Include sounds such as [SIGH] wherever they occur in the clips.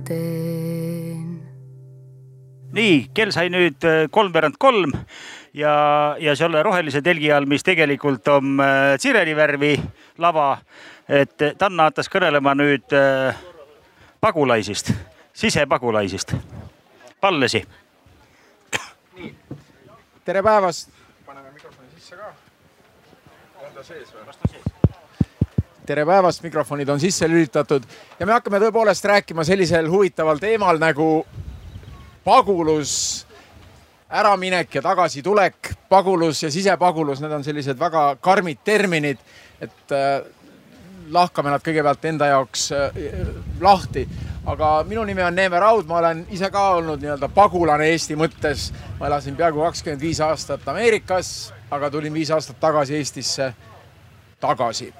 veel teen. nii, kell sai nüüd äh, kolmveerand kolm ja, ja selle rohelise telgi all, mis tegelikult on äh, tsireli värvi lava, et Tanna hakkas kõnelema nüüd äh, pagulaisist, sisepagulaisist. Pallesi. tere päevast. paneme mikrofoni sisse ka. on ta sees või? Tere päevast, mikrofonid on sisse lülitatud ja me hakkame tõepoolest rääkima sellisel huvitaval teemal nagu pagulus, äraminek ja tagasitulek, pagulus ja sisepagulus, need on sellised väga karmid terminid, et äh, lahkame nad kõigepealt enda jaoks äh, lahti. aga minu nimi on Neeme Raud, ma olen ise ka olnud nii-öelda pagulane Eesti mõttes. ma elasin peaaegu kakskümmend viis aastat Ameerikas, aga tulin viis aastat tagasi Eestisse tagasi.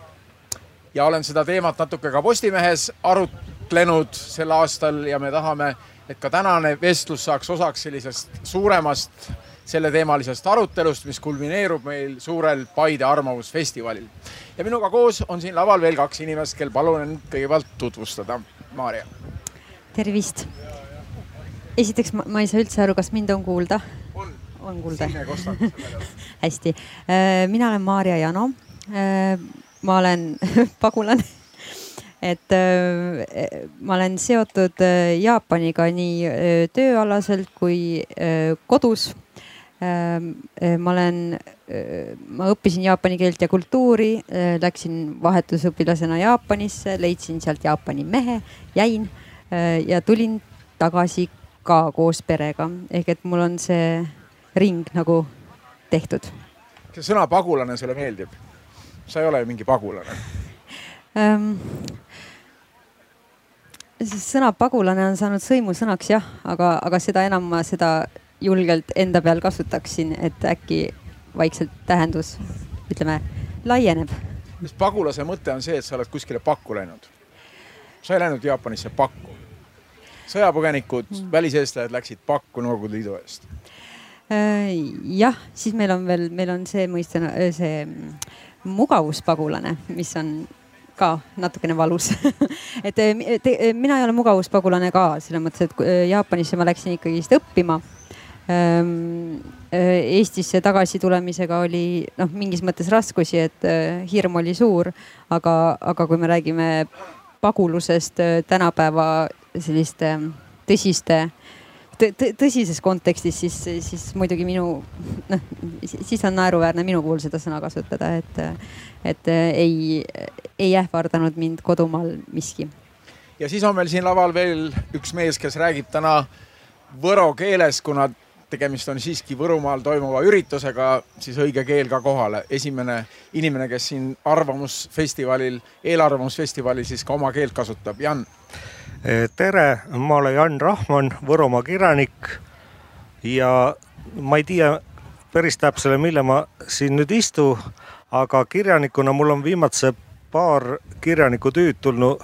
Ja olen seda teemat natuke ka Postimehes arutlenud sel aastal ja me tahame, et ka tänane vestlus saaks osaks sellisest suuremast selleteemalisest arutelust, mis kulmineerub meil suurel Paide arvamusfestivalil. ja minuga koos on siin laval veel kaks inimest, kel palun end kõigepealt tutvustada. Maarja. tervist. esiteks ma, ma ei saa üldse aru, kas mind on kuulda? on. on kuulda? [LAUGHS] Hästi, mina olen Maarja Jano. Ma olen [LAUGHS] pagulane et äh, ma olen seotud äh, Jaapaniga nii äh, tööalaselt kui kodus ähm, äh,. ma olen ma õppisin jaapani keelt ja kultuuri läksin vahetusõpilasena Jaapanisse, leidsin sealt Jaapani mehe, jäin ja tulin tagasi ka koos perega, ehk et mul on see ring nagu tehtud. see sõna pagulane sulle meeldib? Sa ei ole mingi pagulane ähm, sõna pagulane on saanud sõimusõnaks jah, aga, aga seda enam ma seda julgelt enda peal kasutaksin, et äkki vaikselt tähendus, ütleme, laieneb. sest pagulase mõte on see, et sa oled kuskile pakku läinud. sa ei läinud Jaapanisse pakku. sõjapõgenikud mm., väliseestlased läksid pakku Nõukogude Liidu eest. jah, siis meil on veel, meil on see mõiste, see mugavuspagulane, mis on ka natukene valus [LAUGHS] et te, mina ei ole mugavuspagulane ka selles mõttes, et Jaapanisse ma läksin ikkagist õppima. Eestisse tagasi tulemisega oli noh, mingis mõttes raskusi, et hirm oli suur, aga, aga kui me räägime pagulusest tänapäeva selliste tõsiste tõsises kontekstis, siis, siis muidugi minu noh, siis on naeruväärne minu puhul seda sõna kasutada, et, et ei, ei ähvardanud mind kodumaal miski. ja siis on meil siin laval veel üks mees, kes räägib täna võro keeles, kuna tegemist on siiski Võrumaal toimuva üritusega, siis õige keel ka kohale. esimene inimene, kes siin arvamusfestivalil, eelarvamusfestivalil siis ka oma keelt kasutab, Jan tere, ma olen Jan Rahman, Võromaa kirjanik ja ma ei tea päris täpselt, mille ma siin nüüd istu, aga kirjanikuna mul on viimase paar kirjanikutüüd tulnud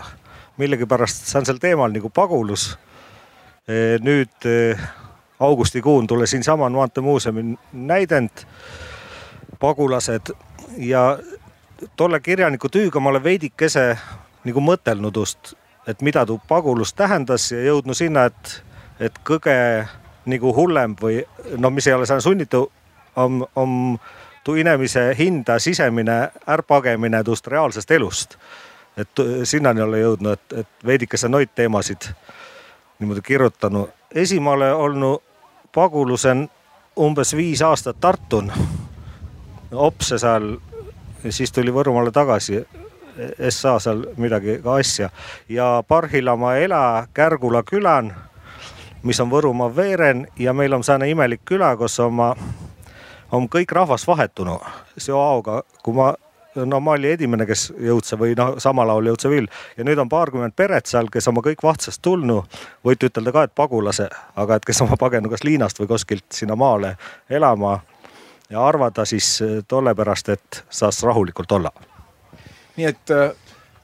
millegipärast, see on sel teemal nagu pagulus. nüüd augustikuun tule siinsamas Maanteemuuseumi näidend, pagulased ja tolle kirjanikutüüga ma olen veidikese nagu mõtelnud just et mida tuu pagulus tähendas ja jõudnud sinna, et, et kõige nagu hullem või no mis ei ole seal sunnitud, on, on tuu inimese hinda sisemine ärpagemine tuust reaalsest elust. et sinnani olen jõudnud, et, et veidikese noid teemasid niimoodi kirjutanud. esimale olnud pagulusen umbes viis aastat Tartun, Opse seal, siis tuli Võrumaale tagasi SA seal midagi asja. Ja Parhila ma ela Kärgula külän, mis on Võrumaa veeren ja meil on sääne imelik küla, kus oma, on kõik rahvas vahetunud seo aoga, kui ma no ma olin esimene, kes jõudse või noh, samal ajal jõudse veel. Ja nüüd on paarkümmend peret seal, kes oma kõik vahtsast tulnud, võite ütelda ka, et pagulase, aga et kes oma pagenud kas liinast või kuskilt sinna maale elama ja arvata siis tolle pärast, et saaks rahulikult olla nii et äh,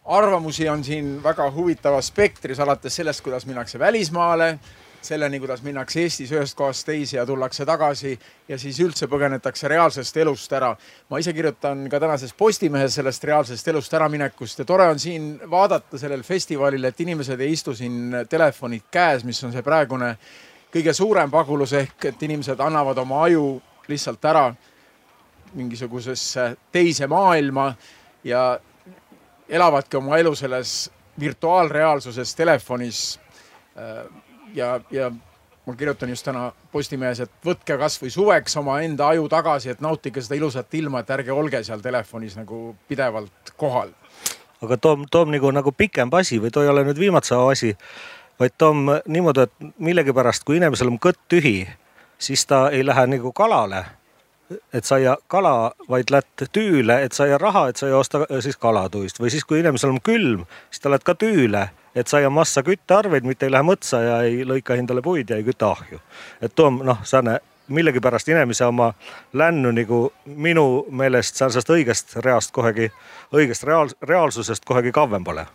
arvamusi on siin väga huvitavas spektris, alates sellest, kuidas minnakse välismaale, selleni, kuidas minnakse Eestis ühest kohast teise ja tullakse tagasi ja siis üldse põgenetakse reaalsest elust ära. ma ise kirjutan ka tänases Postimehes sellest reaalsest elust äraminekust ja tore on siin vaadata sellel festivalil, et inimesed ei istu siin telefonid käes, mis on see praegune kõige suurem pagulus ehk et inimesed annavad oma aju lihtsalt ära mingisugusesse teise maailma ja elavadki oma elu selles virtuaalreaalsuses telefonis. ja, ja ma kirjutan just täna Postimehes, et võtke kasvõi suveks omaenda aju tagasi, et nautige seda ilusat ilma, et ärge olge seal telefonis nagu pidevalt kohal. aga Tom, Tom nagu, nagu pikem asi või too ei ole nüüd viimase asi, vaid Tom niimoodi, et millegipärast, kui inimesel on kõtt tühi, siis ta ei lähe nagu kalale et saia kala, vaid lätt tüüle, et saia raha, et saia osta äh, siis kalatuist või siis, kui inimesel on külm, siis ta lätt ka tüüle, et saia massa küttearveid, mitte ei lähe mõtsa ja ei lõika endale puid ja ei küta ahju. et too noh, sääne millegipärast inimese oma lännu nagu minu meelest säärsest õigest reast kohegi, õigest reaal-, reaalsusest kohegi kauem pole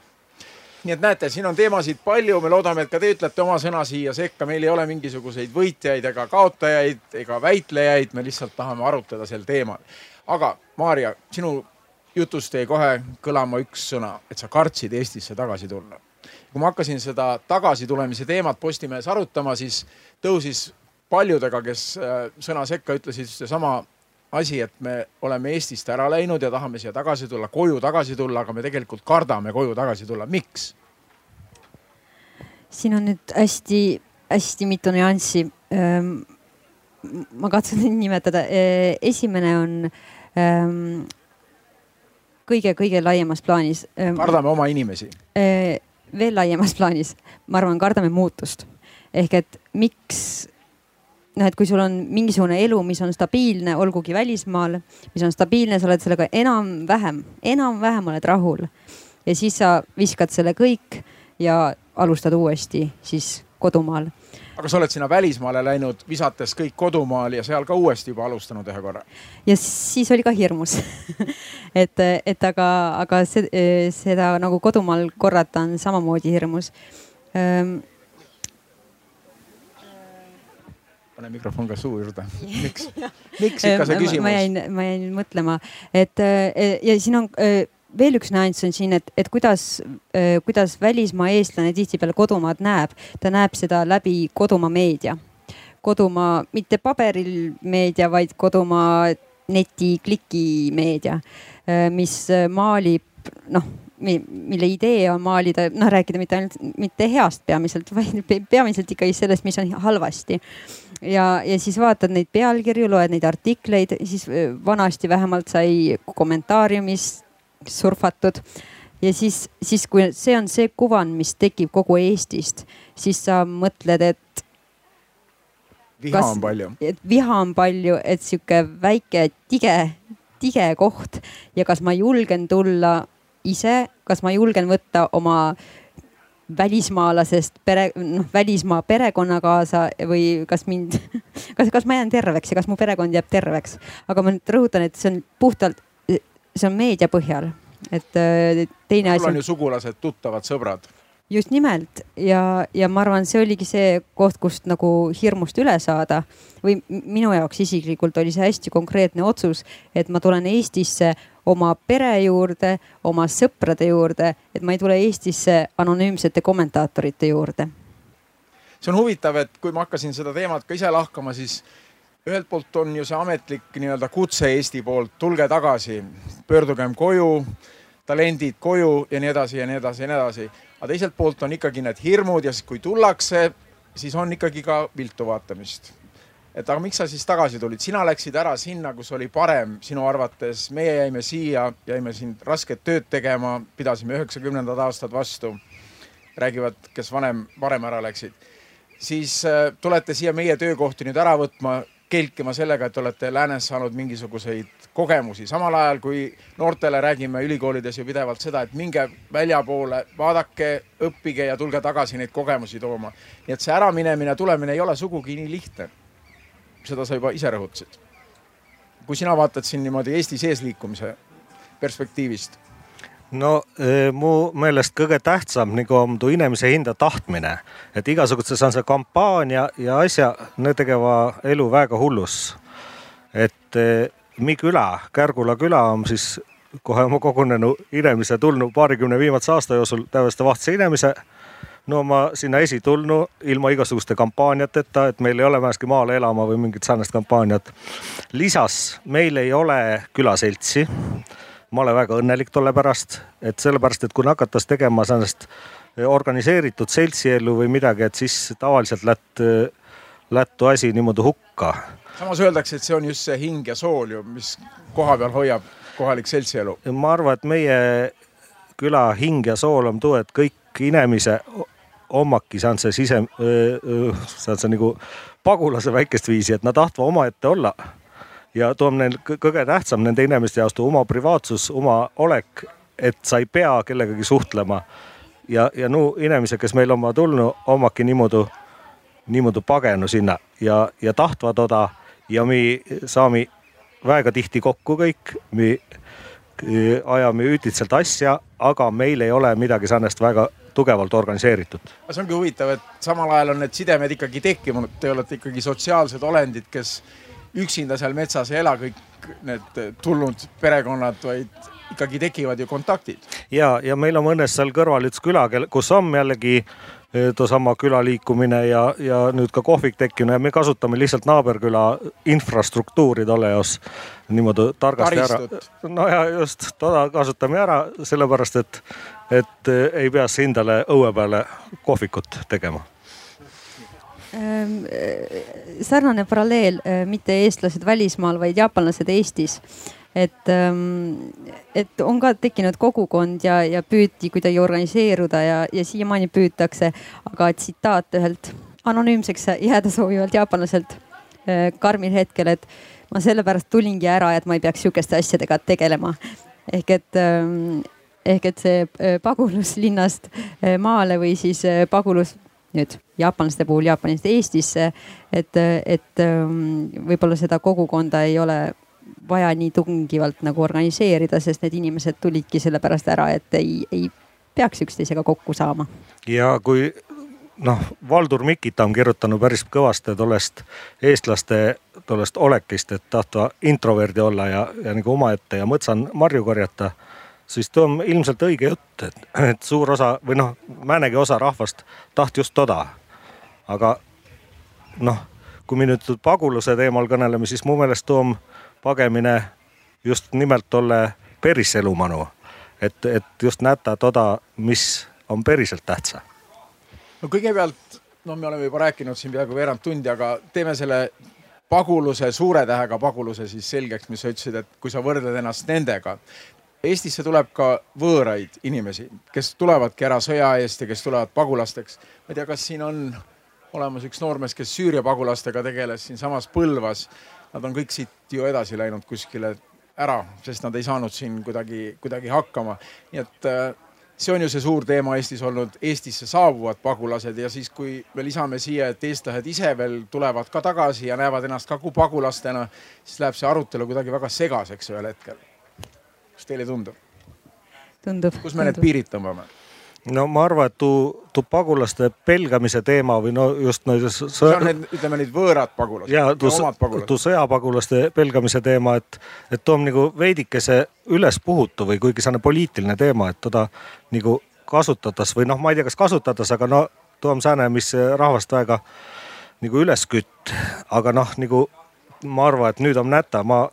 nii et näete, siin on teemasid palju, me loodame, et ka te ütlete oma sõna siia sekka, meil ei ole mingisuguseid võitjaid ega kaotajaid ega väitlejaid, me lihtsalt tahame arutada sel teemal. aga Maarja, sinu jutust jäi kohe kõlama üks sõna, et sa kartsid Eestisse tagasi tulla. kui ma hakkasin seda tagasitulemise teemat Postimehes arutama, siis tõusis paljudega, kes äh, sõna sekka ütlesid sedasama asi, et me oleme Eestist ära läinud ja tahame siia tagasi tulla, koju tagasi tulla, aga me tegelikult kardame koju tagasi tulla. miks? siin on nüüd hästi-hästi mitu nüanssi. Ehm, ma katsun neid nimetada. E, esimene on kõige-kõige ehm, laiemas plaanis. Ehm, kardame oma inimesi. E, veel laiemas plaanis, ma arvan, kardame muutust ehk et miks noh, et kui sul on mingisugune elu, mis on stabiilne, olgugi välismaal, mis on stabiilne, sa oled sellega enam-vähem, enam-vähem oled rahul. ja siis sa viskad selle kõik ja alustad uuesti siis kodumaal. aga sa oled sinna välismaale läinud, visates kõik kodumaal ja seal ka uuesti juba alustanud ühe korra? ja siis oli ka hirmus [LAUGHS] et, et aga, aga see, seda nagu kodumaal korrata on samamoodi hirmus pane mikrofon ka suu juurde. [LAUGHS] miks, miks ikka see küsimus? ma jäin, ma jäin mõtlema, et äh, ja siin on äh, veel üks nüanss on siin, et, et kuidas, äh, kuidas välismaa eestlane tihtipeale kodumaad näeb. ta näeb seda läbi kodumaa meedia. kodumaa, mitte paberil meedia, vaid kodumaa neti kliki-meedia, mis maalib noh mille idee on maalida, noh rääkida mitte ainult, mitte heast peamiselt, vaid peamiselt ikkagi sellest, mis on halvasti. ja, ja siis vaatad neid pealkirju, loed neid artikleid, siis vanasti vähemalt sai kommentaariumis surfatud ja siis, siis kui see on see kuvand, mis tekib kogu Eestist, siis sa mõtled, et. viha kas, on palju. et viha on palju, et sihuke väike tige, tige koht ja kas ma julgen tulla ise, kas ma julgen võtta oma välismaalasest pere, noh välismaa perekonna kaasa või kas mind, [LAUGHS] kas, kas ma jään terveks ja kas mu perekond jääb terveks. aga ma nüüd rõhutan, et see on puhtalt, see on meedia põhjal, et teine asi. sul on ju sugulased, tuttavad, sõbrad just nimelt. Ja, ja ma arvan, see oligi see koht, kust nagu hirmust üle saada. Või minu jaoks isiklikult oli see hästi konkreetne otsus, et ma tulen Eestisse oma pere juurde, oma sõprade juurde, et ma ei tule Eestisse anonüümsete kommentaatorite juurde. see on huvitav, et kui ma hakkasin seda teemat ka ise lahkama, siis ühelt poolt on ju see ametlik nii-öelda kutse Eesti poolt, tulge tagasi, pöördugem koju, talendid koju ja nii edasi ja nii edasi ja nii edasi aga teiselt poolt on ikkagi need hirmud ja siis, kui tullakse, siis on ikkagi ka viltu vaatamist. et aga miks sa siis tagasi tulid, sina läksid ära sinna, kus oli parem sinu arvates, meie jäime siia, jäime siin rasket tööd tegema, pidasime üheksakümnendad aastad vastu. räägivad, kes vanem, varem ära läksid. siis äh, tulete siia meie töökohti nüüd ära võtma kelkima sellega, et olete läänes saanud mingisuguseid kogemusi, samal ajal kui noortele räägime ülikoolides ju pidevalt seda, et minge väljapoole, vaadake, õppige ja tulge tagasi neid kogemusi tooma. nii et see äraminemine, tulemine ei ole sugugi nii lihtne. seda sa juba ise rõhutasid. kui sina vaatad siin niimoodi Eesti sees liikumise perspektiivist no eh, mu meelest kõige tähtsam nagu on tuu inimese hinda tahtmine, et igasugustes on see kampaania ja asja, need tegeva elu väga hullus. et eh, mi küla, Kärgula küla on siis kohe oma kogunenu inimese tulnud paarikümne viimase aasta jooksul täiesti vahtsa inimese. no ma sinna esi tulnud ilma igasuguste kampaaniateta, et meil ei ole mäeski maale elama või mingit sarnast kampaaniat. lisas meil ei ole külaseltsi ma olen väga õnnelik tolle pärast, et sellepärast, et kui hakatas tegema sellest organiseeritud seltsielu või midagi, et siis tavaliselt lät-, lättu asi niimoodi hukka. samas öeldakse, et see on just see hing ja sool ju, mis koha peal hoiab kohalik seltsielu. ma arvan, et meie küla hing ja sool on too, et kõik inimese omakis on see sise, on see nagu pagulase väikest viisi, et nad tahtvad omaette olla ja too on neil kõige tähtsam nende inimeste jaoks oma privaatsus, oma olek, et sa ei pea kellegagi suhtlema. ja, ja no inimesed, kes meil oma tulnud, omaki niimoodi, niimoodi pagenu sinna ja, ja tahtva toda ja me saame väga tihti kokku kõik, me ajame üütitselt asja, aga meil ei ole midagi sarnast väga tugevalt organiseeritud. see ongi huvitav, et samal ajal on need sidemed ikkagi tekkinud, te olete ikkagi sotsiaalsed olendid, kes üksinda seal metsas ei ela kõik need tulnud perekonnad, vaid ikkagi tekivad ju kontaktid. ja, ja meil on õnnes seal kõrval üks küla, kus on jällegi e, toosama küla liikumine ja, ja nüüd ka kohvik tekkinud ja me kasutame lihtsalt naaberküla infrastruktuuri tolle jaoks niimoodi targasti Taristut. ära. no ja just, toda kasutame ära, sellepärast et, et ei pea endale õue peale kohvikut tegema Ehm, äh, sarnane paralleel, äh, mitte eestlased välismaal, vaid jaapanlased Eestis. Et, ehm, et on ka tekkinud kogukond ja, ja püüti kuidagi organiseeruda ja, ja siiamaani püütakse. aga tsitaat ühelt anonüümseks jääda soovivalt jaapanlaselt äh, karmil hetkel, et ma sellepärast tulingi ära, et ma ei peaks sihukeste asjadega tegelema. ehk et ehm, ehk et see pagulus linnast maale või siis pagulus nüüd jaapanlaste puhul Jaapanist Eestisse. et, et ähm, võib-olla seda kogukonda ei ole vaja nii tungivalt nagu organiseerida, sest need inimesed tulidki sellepärast ära, et ei, ei peaks üksteisega kokku saama. ja kui noh, Valdur Mikita on kirjutanud päris kõvasti tollest eestlaste tollest olekist, et tahtva introverdi olla ja, ja nagu omaette ja mõtsan marju korjata siis too on ilmselt õige jutt, et, et suur osa või noh, määnegi osa rahvast taht just toda. aga noh, kui me nüüd paguluse teemal kõneleme, siis mu meelest too on pagemine just nimelt tolle päriselu manu. et, et just näta toda, mis on päriselt tähtsa. no kõigepealt, no me oleme juba rääkinud siin peaaegu veerand tundi, aga teeme selle paguluse, suure tähega paguluse siis selgeks, mis sa ütlesid, et kui sa võrdled ennast nendega, Eestisse tuleb ka võõraid inimesi, kes tulevadki ära sõja eest ja kes tulevad pagulasteks. ma ei tea, kas siin on olemas üks noormees, kes Süüria pagulastega tegeles siinsamas Põlvas. Nad on kõik siit ju edasi läinud kuskile ära, sest nad ei saanud siin kuidagi, kuidagi hakkama. nii et äh, see on ju see suur teema Eestis olnud, Eestisse saabuvad pagulased ja siis, kui me lisame siia, et eestlased ise veel tulevad ka tagasi ja näevad ennast ka kui pagulastena, siis läheb see arutelu kuidagi väga segaseks ühel hetkel kas teile ei tundu? tundub. kus me need piirid tõmbame? No ma arvan, et tuu, tuu pagulaste pelgamise teema või no just no, sõja... see on need, ütleme need võõrad pagulased. ja tuu, tuu sõjapagulaste pelgamise teema, et, et too on nagu veidikese ülespuhutu või kuigi see on poliitiline teema, et teda nagu kasutades või noh, ma ei tea, kas kasutades, aga no too on sääne, mis rahvast väga nagu üles kütt, aga noh, nagu ma arvan, et nüüd on näta, ma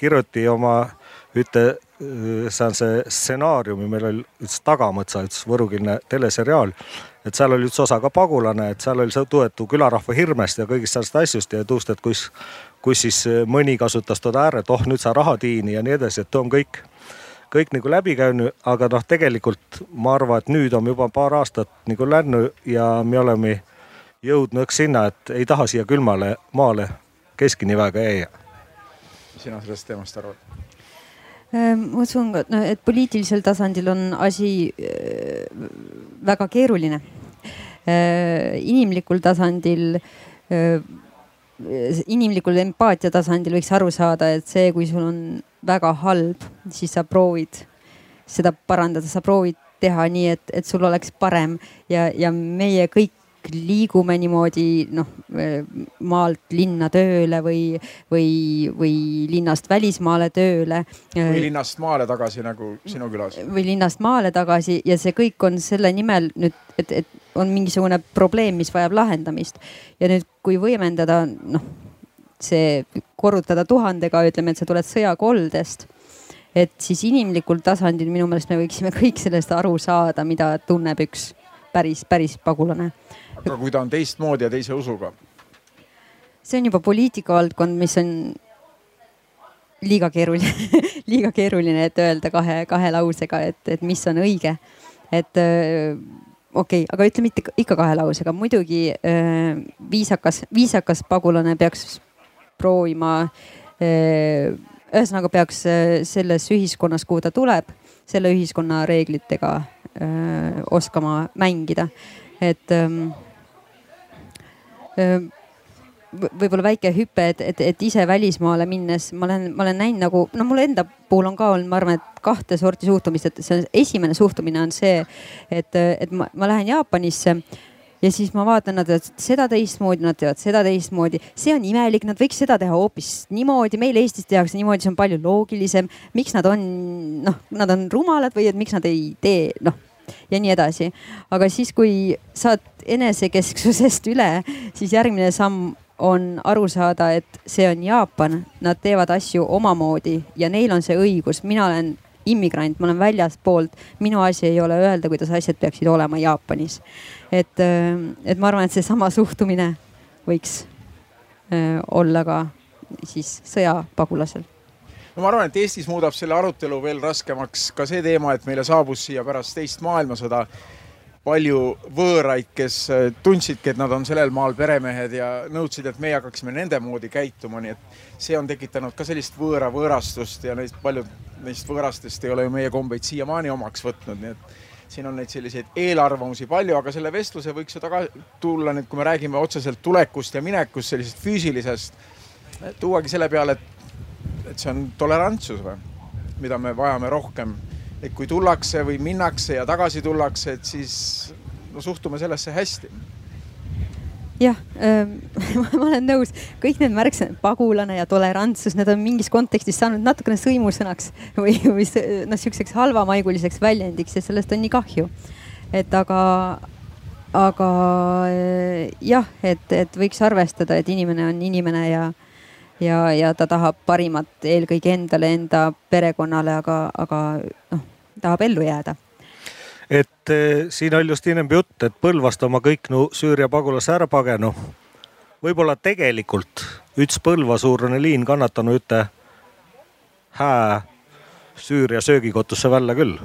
kirjuti oma üte, see on see stsenaariumi, meil oli üks Tagamõtsa, üks võrukeelne teleseriaal. et seal oli üks osa ka pagulane, et seal oli see tõetu külarahva hirmest ja kõigist sellest asjust ja tuust, et kus, kus siis mõni kasutas toda ära, et oh nüüd sa raha tiini ja nii edasi, et too on kõik, kõik nagu läbi käinud, aga noh, tegelikult ma arvan, et nüüd on juba paar aastat nagu läinud ja me oleme jõudnud sinna, et ei taha siia külmale maale keskini väga jäia. mis sina sellest teemast arvad? Ehm, ma usun, et poliitilisel tasandil on asi äh, väga keeruline. Äh, inimlikul tasandil, äh, inimlikul empaatia tasandil võiks aru saada, et see, kui sul on väga halb, siis sa proovid seda parandada, sa proovid teha nii, et, et sul oleks parem ja, ja meie kõik liigume niimoodi noh maalt linna tööle või, või, või linnast välismaale tööle. või linnast maale tagasi nagu sinu külas. või linnast maale tagasi ja see kõik on selle nimel nüüd, et, et on mingisugune probleem, mis vajab lahendamist. ja nüüd, kui võimendada noh see korrutada tuhandega, ütleme, et sa tuled sõjakoldest. et siis inimlikul tasandil minu meelest me võiksime kõik sellest aru saada, mida tunneb üks päris, päris pagulane. Aga kui ta on teistmoodi ja teise usuga? see on juba poliitika valdkond, mis on liiga keeruline [LAUGHS] liiga keeruline, et öelda kahe, kahe lausega, et, et mis on õige. et okei okay,, aga ütleme ikka, kahe lausega, muidugi viisakas, viisakas pagulane peaks proovima. Ühesõnaga peaks selles ühiskonnas, kuhu ta tuleb, selle ühiskonna reeglitega eh, oskama mängida, et võib-olla väike hüpe, et, et, et ise välismaale minnes ma olen, ma olen näinud nagu, no mul enda puhul on ka olnud, ma arvan, et kahte sorti suhtumist, et see esimene suhtumine on see, et, et ma, ma lähen Jaapanisse ja siis ma vaatan, nad teevad seda teistmoodi, nad teevad seda teistmoodi, see on imelik, nad võiks seda teha hoopis niimoodi, meil Eestis tehakse niimoodi, see on palju loogilisem. miks nad on, noh, nad on rumalad või et miks nad ei tee, noh ja nii edasi. aga siis, kui saad enesekesksusest üle, siis järgmine samm on aru saada, et see on Jaapan, nad teevad asju omamoodi ja neil on see õigus, mina olen immigrant, ma olen väljaspoolt, minu asi ei ole öelda, kuidas asjad peaksid olema Jaapanis. et, äh, et ma arvan, et seesama suhtumine võiks äh, olla ka siis sõjapagulasel no ma arvan, et Eestis muudab selle arutelu veel raskemaks ka see teema, et meile saabus siia pärast teist maailmasõda palju võõraid, kes äh, tundsidki, et nad on sellel maal peremehed ja nõudsid, et meie hakkaksime nende moodi käituma, nii et see on tekitanud ka sellist võõra võõrastust ja neist paljud neist võõrastest ei ole ju meie kombeid siiamaani omaks võtnud, nii et siin on neid selliseid eelarvamusi palju, aga selle vestluse võiks ju taga tulla nüüd, kui me räägime otseselt tulekust ja minekust, sellisest füüsilisest, tuuagi selle peale, et, et see on tolerantsus või, mida me vajame rohkem. Et kui tullakse või minnakse ja tagasi tullakse, et siis no suhtume sellesse hästi. Jah ähm,, [LAUGHS] ma olen nõus, kõik need märksõnad, pagulane ja tolerantsus, need on mingis kontekstis saanud natukene sõimusõnaks [LAUGHS] või, või noh, sihukeseks halvamaiguliseks väljendiks ja sellest on nii kahju. et aga, aga äh, jah, et, et võiks arvestada, et inimene on inimene ja ja, ja ta tahab parimat eelkõige endale, enda perekonnale, aga, aga noh, tahab ellu jääda et eh, siin oli just ennem jutt, et Põlvast oma kõik no Süüria pagulase ära pagenu. võib-olla tegelikult üks Põlva suurune liin kannatanu üte hää Süüria söögikotusse välja küll.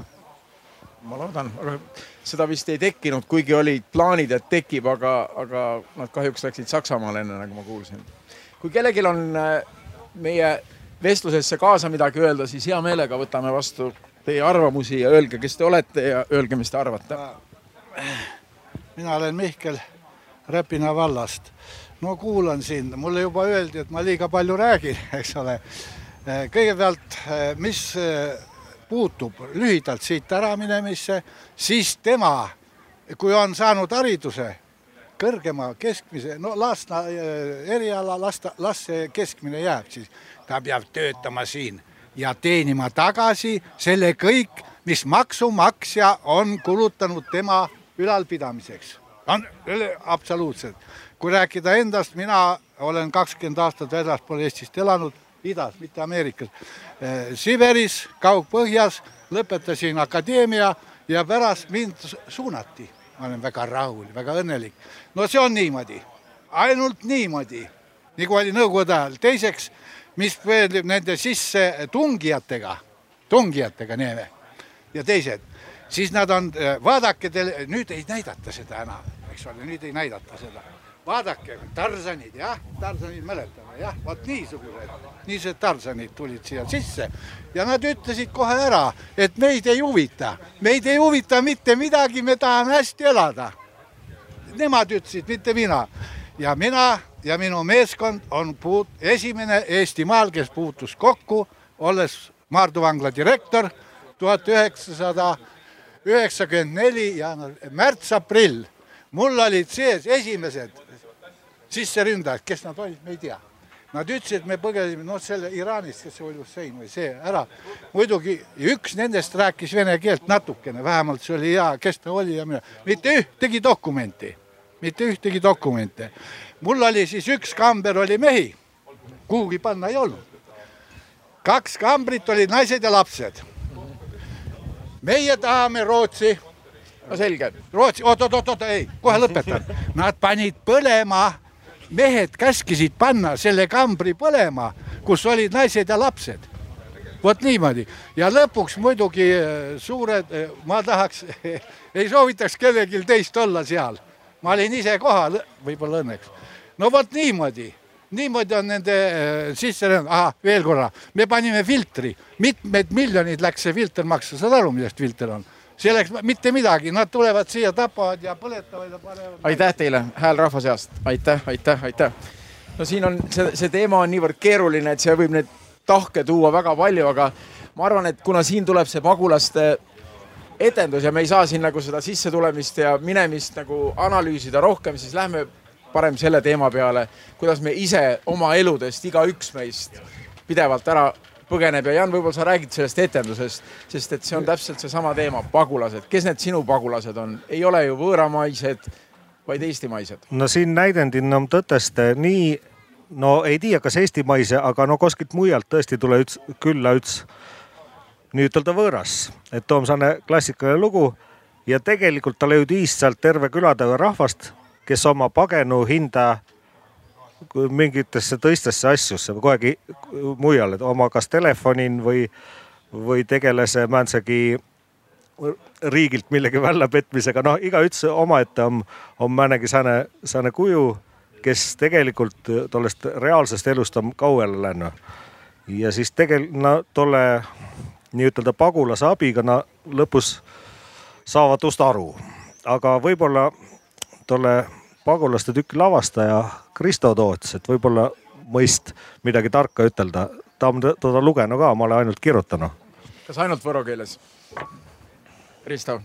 ma loodan, aga seda vist ei tekkinud, kuigi olid plaanid, et tekib, aga, aga nad kahjuks läksid Saksamaale enne, nagu ma kuulsin kui kellelgi on äh, meie vestlusesse kaasa midagi öelda, siis hea meelega võtame vastu teie arvamusi ja öelge, kes te olete ja öelge, mis te arvate. mina olen Mihkel Räpina vallast. no kuulan sind, mulle juba öeldi, et ma liiga palju räägin, [LAUGHS] eks ole. Äh, kõigepealt, äh, mis puutub lühidalt siit äraminemisse, siis tema, kui on saanud hariduse kõrgema keskmise, no las ta äh, eriala, las ta, las see keskmine jääb siis. ta peab töötama siin ja teenima tagasi selle kõik, mis maksumaksja on kulutanud tema ülalpidamiseks. on absoluutselt. kui rääkida endast, mina olen kakskümmend aastat väljaspool Eestist elanud, idas, mitte Ameerikas. Äh, Siberis, kaugpõhjas, lõpetasin akadeemia ja pärast mind suunati ma olen väga rahul, väga õnnelik. no see on niimoodi, ainult niimoodi, nagu oli nõukogude ajal. teiseks, mis veel nende sisse tungijatega, tungijatega neeme ja teised, siis nad on, vaadake, nüüd ei näidata seda enam, eks ole, nüüd ei näidata seda vaadake, Tarzanid jah, Tarzanid mäletame jah, vot niisugused, niisugused Tarzanid tulid siia sisse ja nad ütlesid kohe ära, et meid ei huvita, meid ei huvita mitte midagi, me tahame hästi elada. Nemad ütlesid, mitte mina ja mina ja minu meeskond on puut-, esimene Eestimaal, kes puutus kokku, olles Maardu vangla direktor tuhat üheksasada üheksakümmend neli jaanuar, märts-aprill. mul olid sees esimesed sisseründajad, kes nad olid, me ei tea. Nad ütlesid, me põgesime, noh, selle Iraanist, kes oli Hussein või see ära. muidugi üks nendest rääkis vene keelt natukene, vähemalt see oli hea, kes ta oli ja mina, mitte ühtegi dokumenti, mitte ühtegi dokumenti. mul oli siis üks kamber oli mehi, kuhugi panna ei olnud. kaks kambrit olid naised ja lapsed. meie tahame Rootsi no selge. Rootsi, oot-oot-oot, ei, kohe lõpetan. Nad panid põlema mehed käskisid panna selle kambri põlema, kus olid naised ja lapsed. vot niimoodi ja lõpuks muidugi äh, suured, äh, ma tahaks, [LAUGHS] ei soovitaks kellelgi teist olla seal. ma olin ise kohal, võib-olla õnneks. no vot niimoodi, niimoodi on nende äh, sisserännud, ahah, veel korra, me panime filtri, mitmed miljonid läks see filter maksta, saad aru, millest filter on? See läks mitte midagi, nad tulevad siia, tapavad ja põletavad ja panevad. aitäh teile, hääl rahva seast, aitäh, aitäh, aitäh. no siin on see, see teema on niivõrd keeruline, et see võib neid tahke tuua väga palju, aga ma arvan, et kuna siin tuleb see pagulaste etendus ja me ei saa siin nagu seda sissetulemist ja minemist nagu analüüsida rohkem, siis lähme parem selle teema peale, kuidas me ise oma eludest, igaüks meist pidevalt ära põgeneb ja Jan, võib-olla sa räägid sellest etendusest, sest et see on täpselt seesama teema, pagulased, kes need sinu pagulased on, ei ole ju võõramaised, vaid eestimaised. no siin näidendin on tõteste nii, no ei tea, kas eestimaise, aga no kuskilt mujalt tõesti tule üks külla üks nii-ütelda võõras, et Toomsaane klassikaline lugu. Ja tegelikult ta leidis sealt terve külatäie rahvast, kes oma pagenu hinda mingitesse teistesse asjusse kogu aeg mujale, oma kas telefonin või, või tegelase mänsegi riigilt millegi väljapetmisega, noh, igaüks omaette on, on määnegi sääne, sääne kuju, kes tegelikult tollest reaalsest elust on kauele läinud. ja siis tegelikult no, tolle nii-ütelda pagulase abiga nad lõpus saavad tust aru, aga võib-olla tolle pagulaste tüki lavastaja Kristo Toots, et võib-olla mõist midagi tarka ütelda. ta on teda lugenud ka, ma olen ainult kirjutanud. kas ainult võro keeles? Risto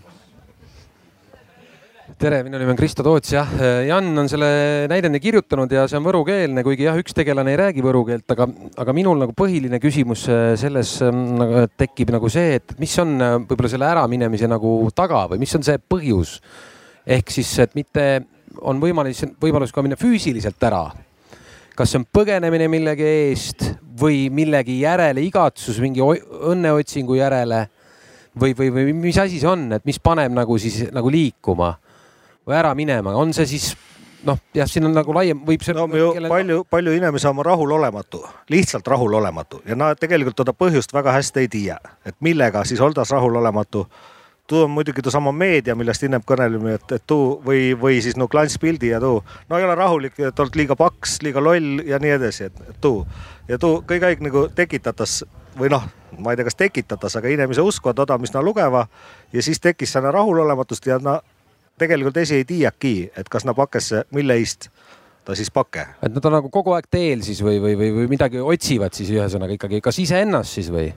tere, minu nimi on Kristo Toots, jah. Jan on selle näidendi kirjutanud ja see on võrukeelne, kuigi jah, üks tegelane ei räägi võru keelt, aga, aga minul nagu põhiline küsimus selles nagu tekib nagu see, et mis on võib-olla selle äraminemise nagu taga või mis on see põhjus? ehk siis, et mitte on võimalus, võimalus ka minna füüsiliselt ära. kas see on põgenemine millegi eest või millegi järele, igatsus mingi õnneotsingu järele või, või, või mis asi see on, et mis paneb nagu siis nagu liikuma või ära minema, on see siis noh, jah, siin on nagu laiem, võib see no,. Kellel... palju, palju inimesi on rahulolematu, lihtsalt rahulolematu ja nad tegelikult seda põhjust väga hästi ei tea, et millega siis oldas rahulolematu tuu on muidugi seesama meedia, millest ennem kõneleme, et, et tuu või, või siis no klantspildi ja tuu. no ei ole rahulik, et oled liiga paks, liiga loll ja nii edasi, et, tuu. ja tuu kõik aeg nagu tekitatas või noh, ma ei tea, kas tekitatas, aga inimese uskuvad oda, mis nad lugeva ja siis tekkis selline rahulolematust ja na tegelikult esi ei tiiagi, et kas nad pakesse, mille eest ta siis pake. et nad on nagu kogu aeg teel siis või, või, või, või midagi otsivad siis ühesõnaga ikkagi, kas iseennast siis või?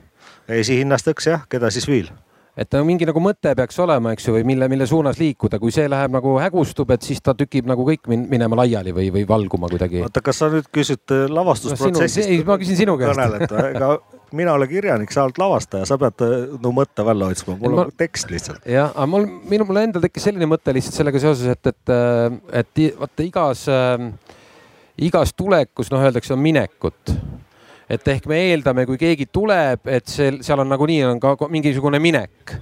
esihinnast õks jah, keda siis veel et mingi nagu mõte peaks olema, eks ju, või mille, mille suunas liikuda, kui see läheb nagu hägustub, et siis ta tükib nagu kõik min minema laiali või, või valguma kuidagi. oota, kas sa nüüd küsid äh, lavastusprotsessist no,? ei, ma küsin sinu käest. [LAUGHS] ega mina olen kirjanik, sa oled lavastaja, sa pead äh, no mõtte välja otsima, mul ma... on tekst lihtsalt. jah, aga mul, minu, mul endal tekkis selline mõte lihtsalt sellega seoses, et, et, äh, et vaata igas äh,, igas tulekus, noh, öeldakse, on minekut et ehk me eeldame, kui keegi tuleb, et see, seal on nagunii on ka mingisugune minek.